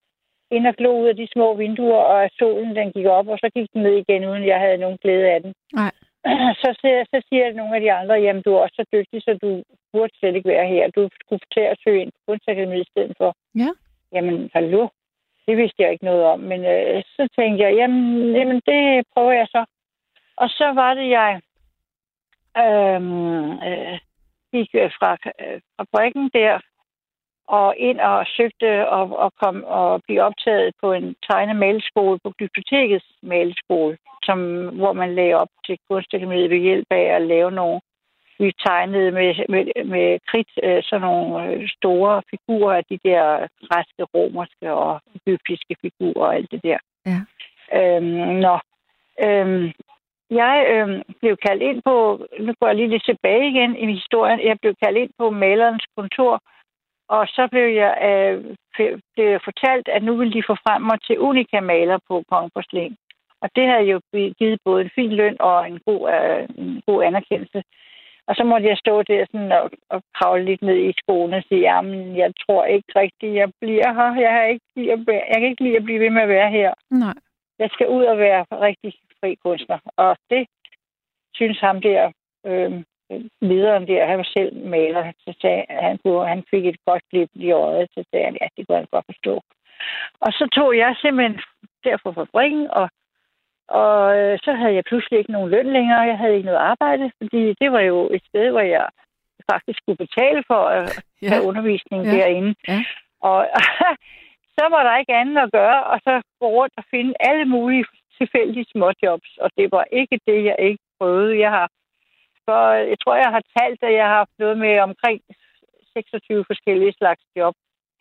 ind og glo ud af de små vinduer, og at solen den gik op, og så gik den ned igen, uden jeg havde nogen glæde af den. Nej. Så, siger, så siger nogle af de andre, jamen du er også så dygtig, så du burde slet ikke være her. Du skulle til at søge ind på kunstakademiet i stedet for. Ja. Jamen, hallo? Det vidste jeg ikke noget om. Men øh, så tænkte jeg, jamen, jamen, det prøver jeg så. Og så var det, jeg øhm, øh, gik øh, fra øh, fabrikken der og ind og søgte og, og kom og blive optaget på en tegnemaleskole på bibliotekets maleskole, som, hvor man lagde op til kunstakademiet ved hjælp af at lave nogle vi tegnede med, med, med kridt øh, sådan nogle øh, store figurer af de der græske, romerske og egyptiske figurer og alt det der. Ja. Øhm, nå. Øhm, jeg øhm, blev kaldt ind på, nu går jeg lige lidt tilbage igen i historien, jeg blev kaldt ind på malerens kontor, og så blev jeg øh, blev jeg fortalt, at nu ville de få frem mig til unika-maler på Kongeporcelæn. Og det havde jo givet både en fin løn og en god, øh, en god anerkendelse. Og så måtte jeg stå der sådan og, og kravle lidt ned i skolen og sige, jamen, jeg tror ikke rigtigt, jeg bliver her. Jeg, har ikke være- jeg kan ikke lide at blive ved med at være her. Nej. Jeg skal ud og være rigtig fri kunstner. Og det synes ham der, øh, lederen der, han var selv maler, så sagde, han, kunne, han fik et godt klip i øjet, så sagde han, ja, det kunne han godt forstå. Og så tog jeg simpelthen der på fabrikken, og, og øh, så havde jeg pludselig ikke nogen løn længere, jeg havde ikke noget arbejde, fordi det var jo et sted, hvor jeg faktisk skulle betale for at Ja. have undervisning Ja. derinde. Ja. Og så var der ikke andet at gøre, og så gå rundt og finde alle mulige tilfældige småjobs, og det var ikke det, jeg ikke prøvede. Jeg har, for jeg tror, jeg har talt, at jeg har haft noget med omkring 26 forskellige slags job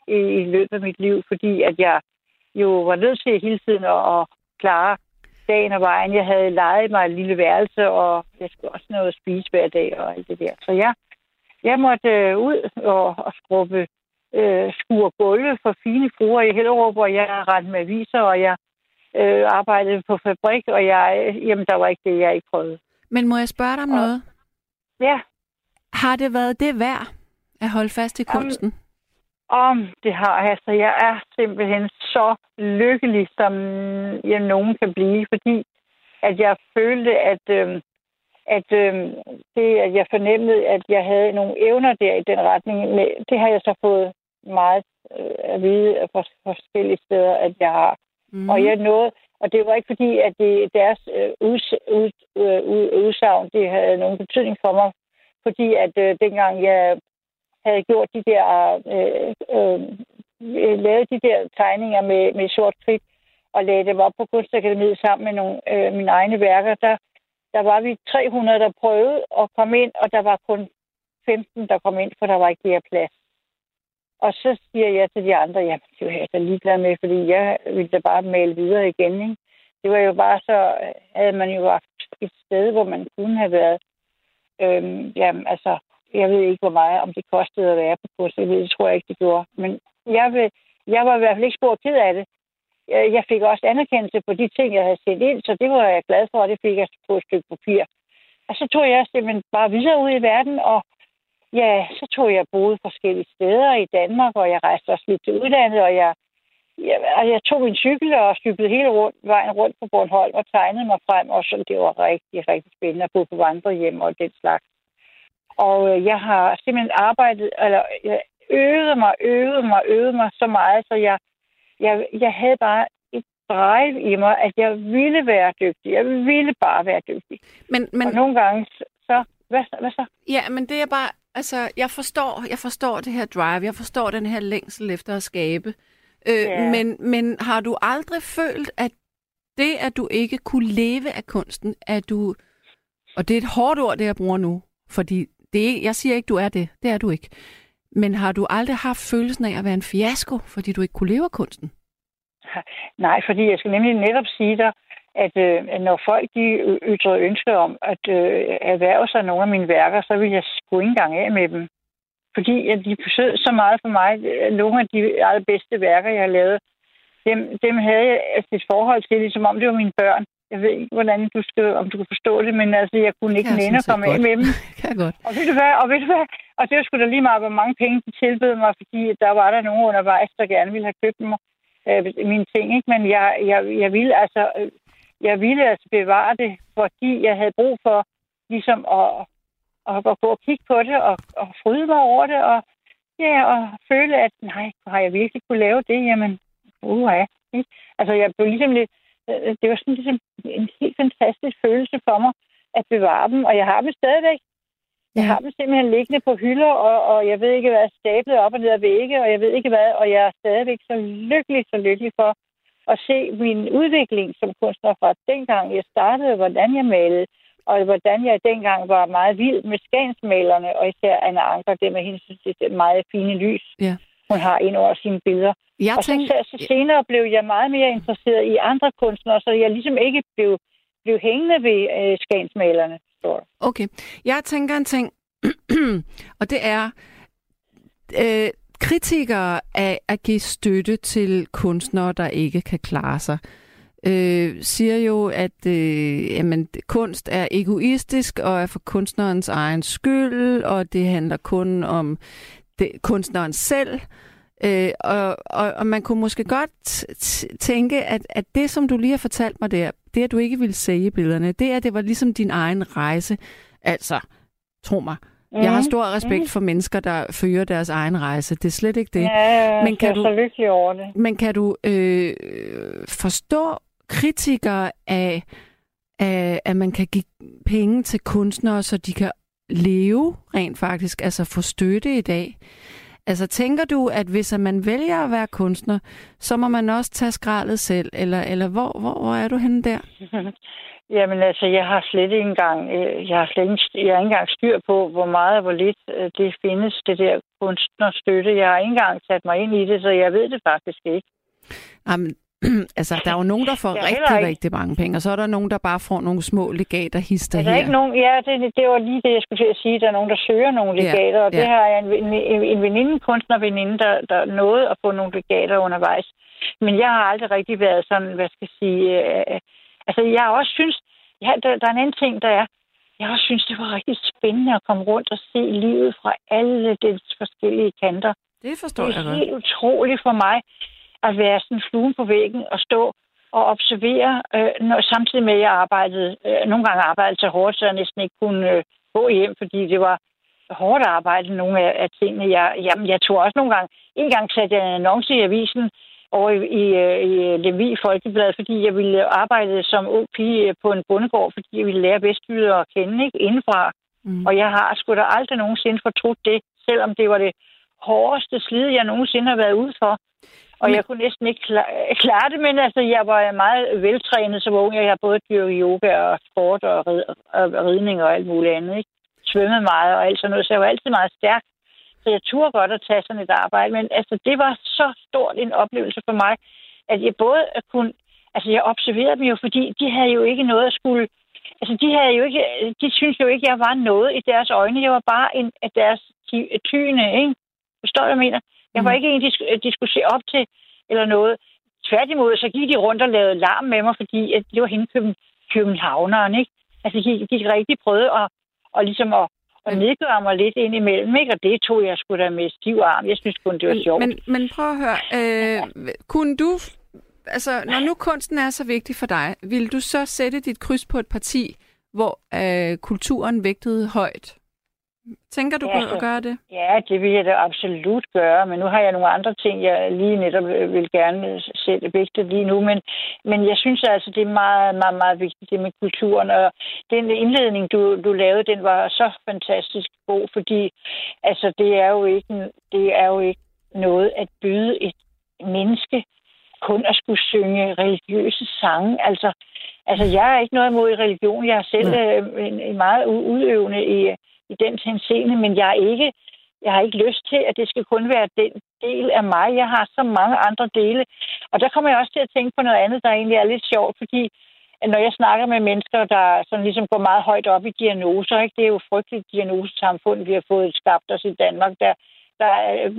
i, i løbet af mit liv, fordi at jeg jo var nødt til hele tiden at, at klare dagen og vejen. Jeg havde lejet mig et lille værelse, og jeg skulle også noget at spise hver dag og alt det der. Så jeg, jeg måtte øh, ud og, og skrubbe øh, skure gulve for fine fruer i Hellerup, og jeg rendte med aviser, og jeg øh, arbejdede på fabrik, og jeg, jamen, der var ikke det, jeg ikke prøvede. Men må jeg spørge dig om Og- noget? Ja, Har det været det værd at holde fast i Jamen, kunsten? om det har altså. Jeg er simpelthen så lykkelig, som jeg nogen kan blive, fordi at jeg følte, at, øh, at øh, det, at jeg fornemmede, at jeg havde nogle evner der i den retning, det har jeg så fået meget øh, at vide fra forskellige steder, at jeg har. Mm. Og jeg nåede, og det var ikke fordi, at det, deres øh, uds, ud, øh, udsagn, det havde nogen betydning for mig, fordi at øh, dengang jeg havde gjort de der, øh, øh, lavet de der tegninger med, med sort kridt, og lagde dem op på Kunstakademiet sammen med nogle øh, mine egne værker, der, der var vi 300, der prøvede at komme ind, og der var kun 15, der kom ind, for der var ikke mere plads. Og så siger jeg til de andre, ja, det er jeg så ligeglad med, fordi jeg ville da bare male videre igen. Ikke? Det var jo bare så, havde man jo haft et sted, hvor man kunne have været. Øhm, jamen, altså, jeg ved ikke, hvor meget, om det kostede at være på kurs. Jeg ved, det tror jeg ikke, det gjorde. Men jeg, vil, jeg var i hvert fald ikke spor ked af det. Jeg fik også anerkendelse på de ting, jeg havde set ind, så det var jeg glad for, og det fik jeg på et stykke papir. Og så tog jeg simpelthen bare videre ud i verden, og ja, så tog jeg boet forskellige steder i Danmark, og jeg rejste også lidt til udlandet, og jeg, jeg, jeg tog min cykel og cyklede hele rundt, vejen rundt på Bornholm og tegnede mig frem, og så det var rigtig, rigtig spændende at bo på vandrehjem og den slags. Og øh, jeg har simpelthen arbejdet, eller jeg øvede mig, øvede mig, øvede mig så meget, så jeg, jeg, jeg havde bare et drive i mig, at jeg ville være dygtig. Jeg ville bare være dygtig. Men, men... Og nogle gange, så... Hvad, hvad så? Ja, men det er bare... Altså, jeg forstår, jeg forstår det her drive. Jeg forstår den her længsel efter at skabe. Øh, ja. men, men har du aldrig følt, at det, at du ikke kunne leve af kunsten, at du... Og det er et hårdt ord, det jeg bruger nu, fordi det, jeg siger ikke, du er det. Det er du ikke. Men har du aldrig haft følelsen af at være en fiasko, fordi du ikke kunne leve af kunsten? Nej, fordi jeg skal nemlig netop sige dig, at øh, når folk de ytrer ønsker om at øh, erhverve sig nogle af mine værker, så vil jeg sgu ikke engang af med dem. Fordi at de forsøgte så meget for mig. Nogle af de allerbedste værker, jeg har lavet, dem, dem havde jeg et forhold til, ligesom om det var mine børn. Jeg ved ikke, hvordan du skal, om du kan forstå det, men altså, jeg kunne ikke nænde at komme af med dem. kan godt. Og ved du hvad, og ved du hvad, og det var sgu da lige meget, hvor mange penge de tilbød mig, fordi der var der nogen undervejs, der gerne ville have købt mig, øh, mine ting, ikke? Men jeg, jeg, jeg ville altså, øh, jeg ville altså bevare det, fordi jeg havde brug for ligesom at, at, at gå og kigge på det og, og fryde mig over det, og, ja, og føle, at nej, har jeg virkelig kunne lave det? Jamen, uha. Ikke? Altså, jeg blev ligesom lidt, øh, det var sådan ligesom en helt fantastisk følelse for mig at bevare dem, og jeg har dem stadigvæk. Jeg har dem simpelthen liggende på hylder, og, og jeg ved ikke hvad, stablet op og ned ad vægge, og jeg ved ikke hvad, og jeg er stadigvæk så lykkelig, så lykkelig for at se min udvikling som kunstner fra dengang jeg startede, hvordan jeg malede, og hvordan jeg dengang var meget vild med skansmalerne, og især Anna Anker, det med hendes det meget fine lys. Ja hun har ind over sine billeder. Jeg og tænkte... så, så senere blev jeg meget mere interesseret i andre kunstnere, så jeg ligesom ikke blev, blev hængende ved øh, skansmalerne. Okay. Jeg tænker en ting, og det er, øh, kritikere af at give støtte til kunstnere, der ikke kan klare sig, øh, siger jo, at øh, jamen, kunst er egoistisk og er for kunstnerens egen skyld, og det handler kun om det, kunstneren selv. Øh, og, og, og man kunne måske godt tænke, at, at det, som du lige har fortalt mig der, det, at du ikke ville sælge billederne, det at det var ligesom din egen rejse. Altså, tro mig, Mm. Jeg har stor mhm. respekt mm. for mennesker, der fører deres egen rejse. Det er slet ikke det. Ja, men kan du, så lykkelig over det. Men kan du øh, forstå kritikere af, af, at man kan give penge til kunstnere, så de kan leve rent faktisk, altså få støtte i dag. Altså tænker du, at hvis man vælger at være kunstner, så må man også tage skraldet selv, eller, eller hvor, hvor, hvor er du henne der? Jamen altså, jeg har slet ikke engang, øh, jeg har slet ikke, jeg har ikke engang styr på, hvor meget og hvor lidt øh, det findes, det der kunstnerstøtte. Jeg har ikke engang sat mig ind i det, så jeg ved det faktisk ikke. Jamen, altså, der er jo nogen, der får rigtig, ikke. rigtig mange penge, og så er der nogen, der bare får nogle små legater hister her. Der er ikke nogen, ja, det, det var lige det, jeg skulle sige. Der er nogen, der søger nogle legater, ja, og det ja. har jeg en, en, en veninde, kunstnerveninde, der, der nåede at få nogle legater undervejs. Men jeg har aldrig rigtig været sådan, hvad skal jeg sige... Øh, altså, jeg også synes... Ja, der, der er en anden ting, der er... Jeg også synes, det var rigtig spændende at komme rundt og se livet fra alle dets forskellige kanter. Det forstår jeg godt. Det er helt utroligt for mig at være sådan fluen på væggen og stå og observere, øh, når, samtidig med, at jeg arbejdede, øh, nogle gange arbejdede så hårdt, så jeg næsten ikke kunne øh, gå hjem, fordi det var hårdt arbejde, nogle af, af tingene. Jeg, jamen, jeg tog også nogle gange, en gang satte jeg en annonce i avisen over i, i, i Lemvi Folkeblad, fordi jeg ville arbejde som ung pige på en bondegård, fordi jeg ville lære Vestjyder at kende, ikke, indenfra. Mm. Og jeg har sgu da aldrig nogensinde fortrudt det, selvom det var det hårdeste slid, jeg nogensinde har været ude for. Og men... jeg kunne næsten ikke klare det, men altså, jeg var meget veltrænet som ung. Jeg har både dyrket yoga og sport og, rid, og ridning og alt muligt andet. Ikke? Svømmet meget og alt sådan noget, så jeg var altid meget stærk. Så jeg turde godt at tage sådan et arbejde. Men altså, det var så stort en oplevelse for mig, at jeg både kunne... Altså, jeg observerede dem jo, fordi de havde jo ikke noget at skulle... Altså, de havde jo ikke... De synes jo ikke, jeg var noget i deres øjne. Jeg var bare en af deres tyne, ikke? Forstår du, jeg mener? Jeg var mm. ikke en, de, skulle, de skulle se op til eller noget. Tværtimod, så gik de rundt og lavede larm med mig, fordi at det var hende køben, københavneren, ikke? Altså, de, de rigtig prøvede at, og ligesom at, at nedgøre mig lidt ind imellem, ikke? Og det tog jeg sgu da med stiv arm. Jeg synes kun, det var sjovt. Men, men prøv at høre, øh, kunne du, altså, når nu kunsten er så vigtig for dig, vil du så sætte dit kryds på et parti, hvor øh, kulturen vægtede højt? Tænker du ja, på at gøre det? Ja, det vil jeg da absolut gøre, men nu har jeg nogle andre ting, jeg lige netop vil gerne sætte vægte lige nu, men, men jeg synes altså, det er meget, meget, meget vigtigt, det med kulturen, og den indledning, du, du lavede, den var så fantastisk god, fordi altså, det er jo ikke, det er jo ikke noget at byde et menneske kun at skulle synge religiøse sange. Altså, altså jeg er ikke noget imod religion. Jeg er selv øh, en, en meget udøvende i, i den henseende, men jeg er ikke, jeg har ikke lyst til, at det skal kun være den del af mig. Jeg har så mange andre dele. Og der kommer jeg også til at tænke på noget andet, der egentlig er lidt sjovt, fordi når jeg snakker med mennesker, der sådan ligesom går meget højt op i diagnoser, ikke? det er jo frygteligt diagnosesamfund, vi har fået skabt os i Danmark, der, der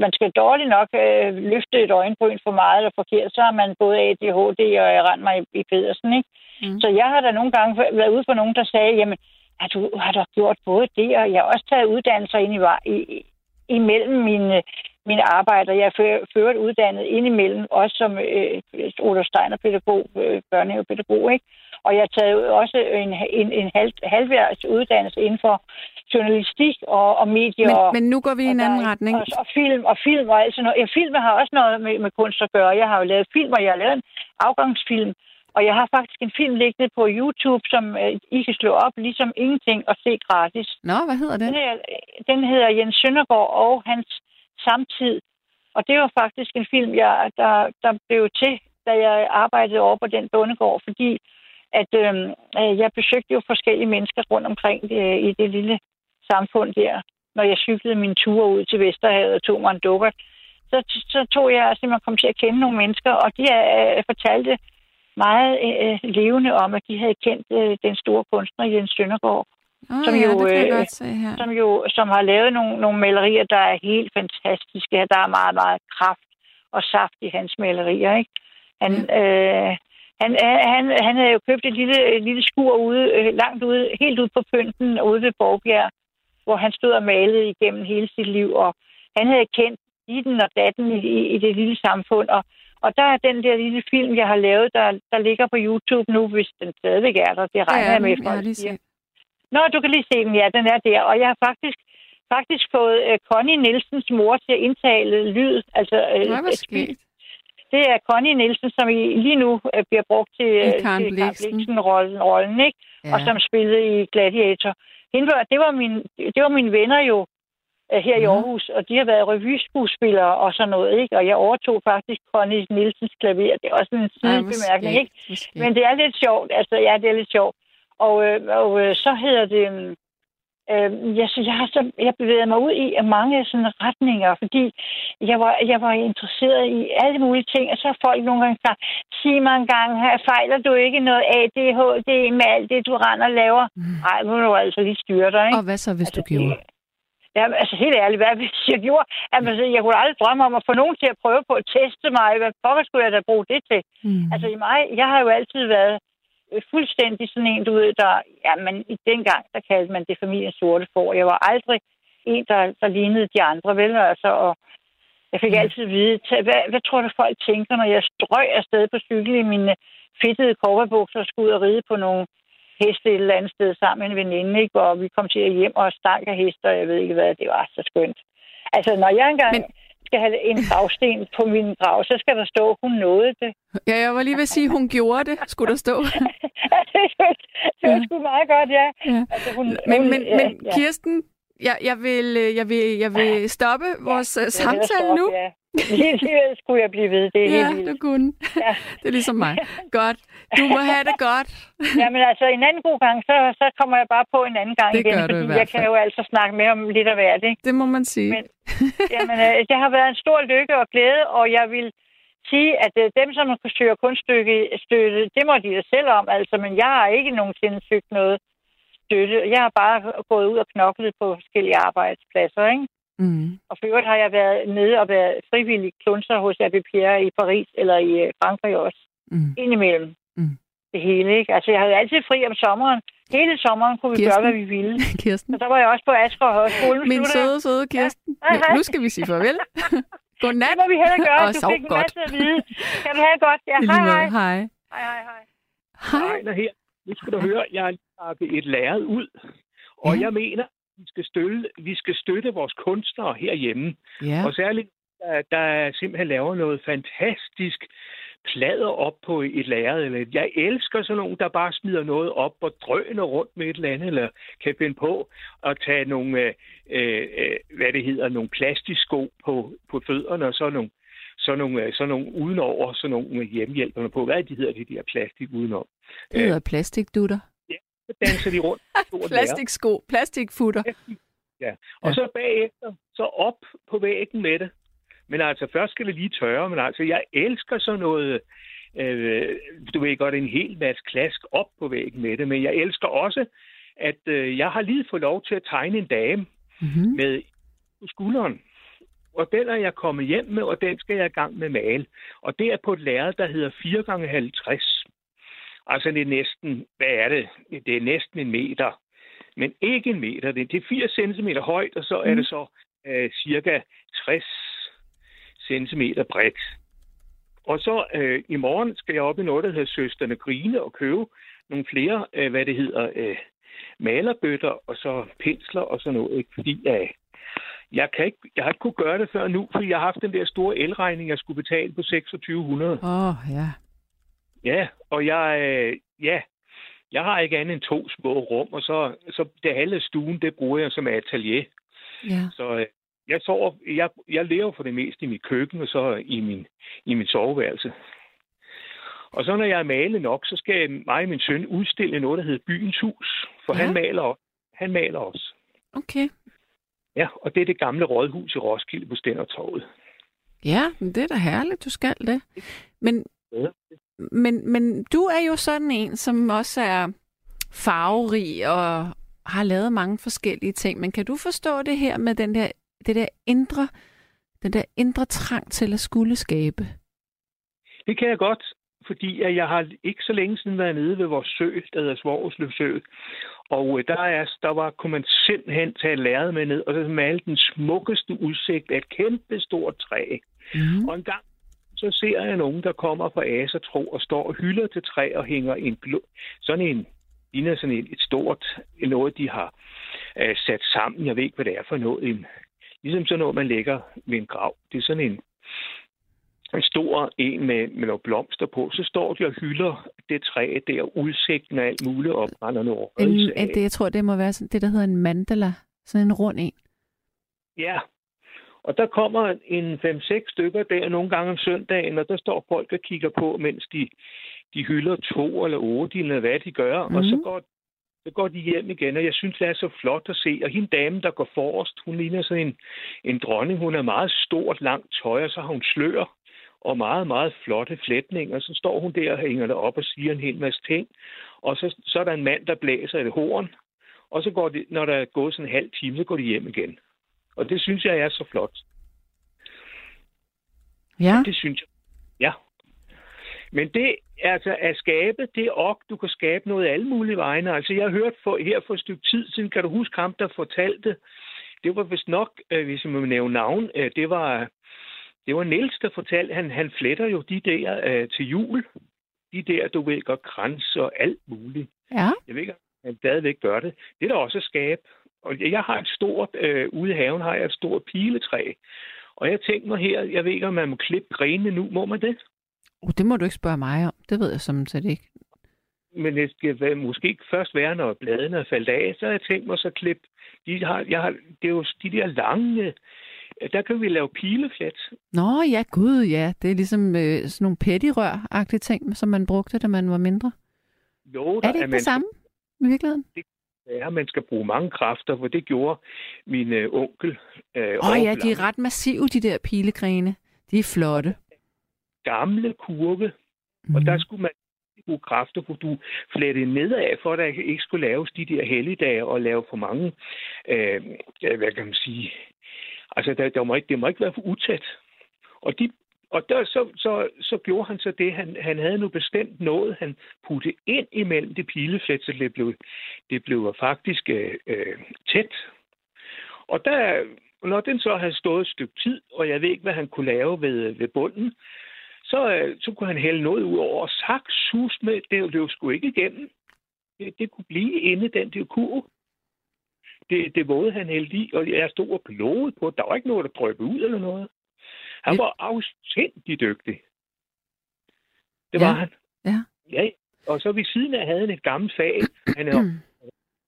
man skal dårligt nok øh, løfte et øjenbryn for meget eller forkert, så har man både ADHD og jeg rent mig i, i Pedersen. Ikke? Mm. Så jeg har da nogle gange været ude for nogen, der sagde, jamen, har du, har du gjort både det, og jeg har også taget uddannelser ind i, i, imellem mine, mine arbejder. Jeg er ført uddannet indimellem, også som øh, Olof Steiner-pædagog, øh, børnehavepædagog, ikke? Og jeg har taget også en, en, en halv, halvværds uddannelse inden for journalistik og, og medier. Men, og, men nu går vi i en anden retning. Og, og, film, og film og alt sådan noget. Ja, film har også noget med, med kunst at gøre. Jeg har jo lavet film, og jeg har lavet en afgangsfilm og jeg har faktisk en film liggende på YouTube, som øh, I kan slå op, ligesom ingenting, og se gratis. Nå, hvad hedder den? Den, her, den hedder Jens Søndergaard og hans samtid. Og det var faktisk en film, jeg, der, der blev til, da jeg arbejdede over på den bondegård, fordi at øhm, øh, jeg besøgte jo forskellige mennesker rundt omkring øh, i det lille samfund der, når jeg cyklede min tur ud til Vesterhavet og tog mig en dukker. Så, så tog jeg simpelthen kom til at kende nogle mennesker, og de øh, fortalte meget øh, levende om, at de havde kendt øh, den store kunstner Jens Søndergaard. Oh, som, ja, jo, øh, som jo som har lavet nogle, nogle malerier, der er helt fantastiske. Der er meget, meget kraft og saft i hans malerier. Ikke? Han, ja. øh, han, han, han havde jo købt et lille, et lille skur ude, øh, langt ude, helt ude på pynten, ude ved Borgbjerg, hvor han stod og malede igennem hele sit liv. Og han havde kendt ditten og datten i, i, i det lille samfund, og og der er den der lille film, jeg har lavet, der, der ligger på YouTube nu, hvis den stadigvæk er der. Det regner ja, jeg med, folk jeg siger. Nå, du kan lige se den, ja, den er der. Og jeg har faktisk, faktisk fået uh, Connie Nielsens mor til at indtale lyd. Altså, uh, Nej, hvad Det er Connie Nielsen, som i, lige nu uh, bliver brugt til, uh, til Bliksen-rollen, rollen, ikke? Ja. og som spillede i Gladiator. Hende var, det, var min, det var mine venner jo, Øh, her i Aarhus, og de har været revyskuespillere og sådan noget, ikke? Og jeg overtog faktisk Connie Nielsens klaver. Det er også en sidebemærkning, ikke? Måske. Men det er lidt sjovt. Altså, ja, det er lidt sjovt. Og, øh, og øh, så hedder det... Øh, jeg, så jeg har så, jeg bevæget mig ud i mange sådan retninger, fordi jeg var, jeg var interesseret i alle mulige ting, og så har folk nogle gange sagt, sig mig en gang, her fejler du ikke noget ADHD med alt det, du render og laver? Nej, mm. må du altså lige styre dig, ikke? Og hvad så, hvis altså, du gjorde? Ja, altså helt ærligt, hvad hvis jeg gjorde? Altså, jeg kunne aldrig drømme om at få nogen til at prøve på at teste mig. Hvad pokker skulle jeg da bruge det til? Mm. Altså i mig, jeg har jo altid været øh, fuldstændig sådan en, du ved, der, ja, men i den gang, der kaldte man det familiens sorte for. Jeg var aldrig en, der, der lignede de andre, vel? Altså, og jeg fik mm. altid at vide, hvad, hvad tror du folk tænker, når jeg strøg afsted på cykel i mine fedtede korperbukser og skulle ud og ride på nogle heste et eller andet sted sammen med en veninde, ikke? hvor vi kom til at hjem og stank af heste, og jeg ved ikke hvad, det var så skønt. Altså, når jeg engang Men... skal have en gravsten på min grav, så skal der stå, hun nåede det. Ja, jeg var lige ved at sige, hun gjorde det, skulle der stå. det var sgu meget godt, ja. ja. Altså, hun, men, hun, men, ja, men Kirsten, jeg, jeg, vil, øh, jeg, vil, jeg vil stoppe vores ja, øh, samtale stoppe, nu. Ja. Lige skulle jeg blive ved. Det er ja, helt du kunne. Ja. Det er ligesom mig. Godt. Du må have det godt. ja, men altså en anden god gang, så, så kommer jeg bare på en anden gang det igen. Gør du fordi i hvert jeg kan jo altså snakke mere om lidt af hvert, ikke? Det må man sige. Men, jamen, øh, det har været en stor lykke og glæde, og jeg vil sige, at dem, som søger kunststykke, støtte, det må de da selv om, altså, men jeg har ikke nogensinde søgt noget støtte. Jeg har bare gået ud og knoklet på forskellige arbejdspladser, ikke? Mm. Og for øvrigt har jeg været nede og været frivillig klunser hos Abbé Pierre i Paris eller i øh, Frankrig også. Mm. Indimellem. Mm. Det hele, ikke? Altså, jeg havde altid fri om sommeren. Hele sommeren kunne vi Kirsten. gøre, hvad vi ville. Kirsten. Og så var jeg også på Asger Højskolen. Min søde, søde Kirsten. Ja. Ja, nu skal vi sige farvel. Godnat. Det må vi heller gøre. Og du fik en godt. masse at vide. Kan du have godt? Ja, hej, hej. Hej. Hej, hej, hej. Hej. her. Nu skal du høre, jeg har lagt et lærred ud, og ja. jeg mener, vi skal, støtte, vi skal støtte vores kunstnere herhjemme. Ja. Og særligt, der, der simpelthen laver noget fantastisk plader op på et lærred. Eller jeg elsker sådan nogen, der bare smider noget op og drøner rundt med et eller andet, eller kan finde på at tage nogle, øh, øh, hvad det hedder, nogle plastiksko på, på fødderne, og så nogle så nogle, øh, så nogle udenover, så nogle hjemmehjælperne på. Hvad de hedder, de der plastik udenom? Det hedder øh, plastikdutter. Ja, så danser de rundt. Plastiksko, plastikfutter. Ja, og ja. så bagefter, så op på væggen med det. Men altså, først skal det lige tørre, men altså, jeg elsker sådan noget, øh, du ved godt, en hel masse klask op på væggen med det, men jeg elsker også, at øh, jeg har lige fået lov til at tegne en dame mm-hmm. med skulderen. Og den er jeg kommet hjem med, og den skal jeg i gang med male. Og det er på et lærred, der hedder 4x50. Altså det er næsten, hvad er det? Det er næsten en meter. Men ikke en meter. Det er 80 cm højt, og så er det mm. så øh, cirka 60 cm bredt. Og så øh, i morgen skal jeg op i noget, der hedder Søsterne Grine, og købe nogle flere, øh, hvad det hedder, øh, malerbøtter, og så pensler og sådan noget, ikke? fordi øh, jeg, kan ikke, jeg har ikke kunne gøre det før nu, fordi jeg har haft den der store elregning, jeg skulle betale på 2600. Åh, oh, ja. Ja, og jeg, øh, ja, jeg har ikke andet end to små rum, og så, så det halve stuen, det bruger jeg som atelier. Ja. Så øh, jeg, sover, jeg, jeg lever for det meste i mit køkken, og så i min, i min soveværelse. Og så når jeg er malet nok, så skal mig og min søn udstille noget, der hedder Byens Hus, for ja. han, maler, han maler også. Okay. Ja, og det er det gamle rådhus i Roskilde på Stændertorvet. Ja, men det er da herligt, du skal det. Men, ja. men, men du er jo sådan en, som også er farverig og har lavet mange forskellige ting. Men kan du forstå det her med den der, det der indre, den der indre trang til at skulle skabe? Det kan jeg godt, fordi jeg har ikke så længe siden været nede ved vores sø, der hedder Svorslev Sø. Og øh, der, er, der var, kunne man simpelthen tage lærred med ned, og så male den smukkeste udsigt af et kæmpe stort træ. Mm. Og en gang så ser jeg nogen, der kommer fra Asertro og står og hylder til træ og hænger en blå, sådan en, ligner sådan et, et stort, noget de har uh, sat sammen. Jeg ved ikke, hvad det er for noget. En, ligesom sådan noget, man lægger ved en grav. Det er sådan en, en stor en med, med nogle blomster på, så står de og hylder det træ der, udsigten og alt muligt opbrændende over. En, det, jeg tror, det må være sådan, det, der hedder en mandala. Sådan en rund en. Ja, og der kommer en 5-6 stykker der nogle gange om søndagen, og der står folk og kigger på, mens de, de hylder to eller otte, eller hvad de gør, mm. og så mhm. går, så går de hjem igen, og jeg synes, det er så flot at se. Og hende dame, der går forrest, hun ligner sådan en, en dronning. Hun er meget stort, langt tøj, og så har hun slør og meget, meget flotte flætninger. Så står hun der og hænger det op og siger en hel masse ting. Og så, så er der en mand, der blæser et horn. Og så går de, når der er gået sådan en halv time, så går de hjem igen. Og det synes jeg er så flot. Ja. Det synes jeg. Ja. Men det altså at skabe, det er ok, du kan skabe noget alle mulige vegne. Altså jeg har hørt for, her for et stykke tid siden, kan du huske ham, der fortalte, det var vist nok, øh, hvis man må nævne navn, øh, det var det var Niels, der fortalte, han, han fletter jo de der øh, til jul. de der, du ved godt, krans og alt muligt. Ja. Jeg ved ikke, han stadigvæk gør det. Det er da også skab. Og jeg har et stort, øh, ude i haven har jeg et stort piletræ. Og jeg tænkte mig her, jeg ved ikke, om man må klippe grenene nu. Må man det? Oh, det må du ikke spørge mig om. Det ved jeg set ikke. Men det skal måske først være, når bladene er faldet af. Så har jeg tænkt mig så klippe. De har, jeg har, det er jo de der lange... Der kan vi lave pileflet. Nå ja, gud ja. Det er ligesom øh, sådan nogle pettirør-agtige ting, som man brugte, da man var mindre. Jo, Er det ikke man, det samme i virkeligheden? Ja, man skal bruge mange kræfter, for det gjorde min øh, onkel. Øh, Åh oh, over ja, de er ret massive, de der pilegrene. De er flotte. gamle kurve, Mm. og der skulle man bruge kræfter, for du flettede nedad, for at der ikke skulle laves de der helligdage og lave for mange, øh, øh, hvad kan man sige, altså der, der må ikke, det må ikke være for utæt. Og, de, og der, så, så, så gjorde han så det, han, han havde nu bestemt noget, han puttede ind imellem det pileflet, så det blev, det blev faktisk øh, øh, tæt. Og der, når den så havde stået et stykke tid, og jeg ved ikke, hvad han kunne lave ved, ved bunden, så, øh, så kunne han hælde noget ud over, og sak sus med, det, løb sgu ikke igennem. Det, det kunne blive inde i den der kurv. Det, det våde han hældte i, og jeg stod og blodede på, der var ikke noget, der drøbte ud eller noget. Han var afsindig dygtig. Det Ja. var han. Ja. Ja, og så ved siden af havde han et gammelt fag. Han havde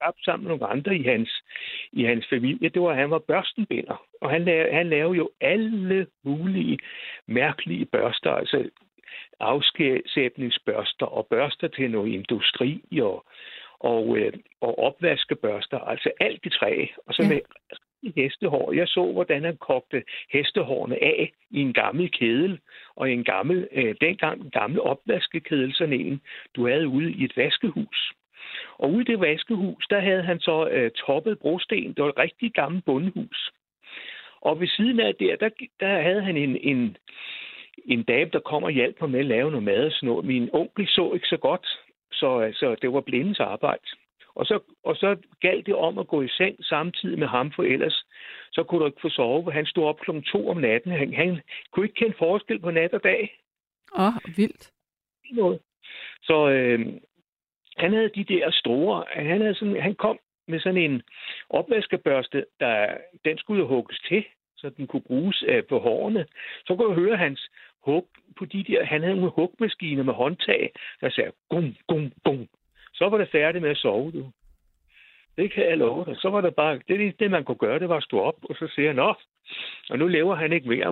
skabt sammen med nogle andre i hans, i hans familie. Det var, at han var børstenbinder. Og han lavede, han lavede jo alle mulige mærkelige børster. Altså afskæbningsbørster og børster til noget industri og, og, øh, og opvaskebørster. Altså alt i træ. Og så Ja. med hestehår. Jeg så, hvordan han kogte hestehårene af i en gammel kedel, og i en gammel, øh, dengang en gammel opvaskekedel, sådan en, du havde ude i et vaskehus. Og ude i det vaskehus, der havde han så øh, toppet brosten. Det var et rigtig gammelt bundehus. Og ved siden af der, der, der havde han en, en, en dame, der kom og hjalp mig med at lave noget mad og sådan noget. Min onkel så ikke så godt, så altså, det var blindens arbejde. Og så, og så galt det om at gå i seng samtidig med ham, for ellers så kunne du ikke få sove. Han stod op klokken to om natten. Han, han kunne ikke kende forskel på nat og dag. Åh, oh, vildt. Noget. Så øh, han havde de der store... Han, havde sådan, han kom med sådan en opvaskebørste, der, den skulle hugges til, så den kunne bruges øh, på hårene. Så kunne jeg høre hans hug på de der... Han havde nogle hugmaskiner med håndtag, der sagde gum, gum, gum. Så var det færdigt med at sove, du. Det kan jeg love dig. Så var det bare... Det, det man kunne gøre, det var at stå op, og så sige, nå, og nu lever han ikke mere.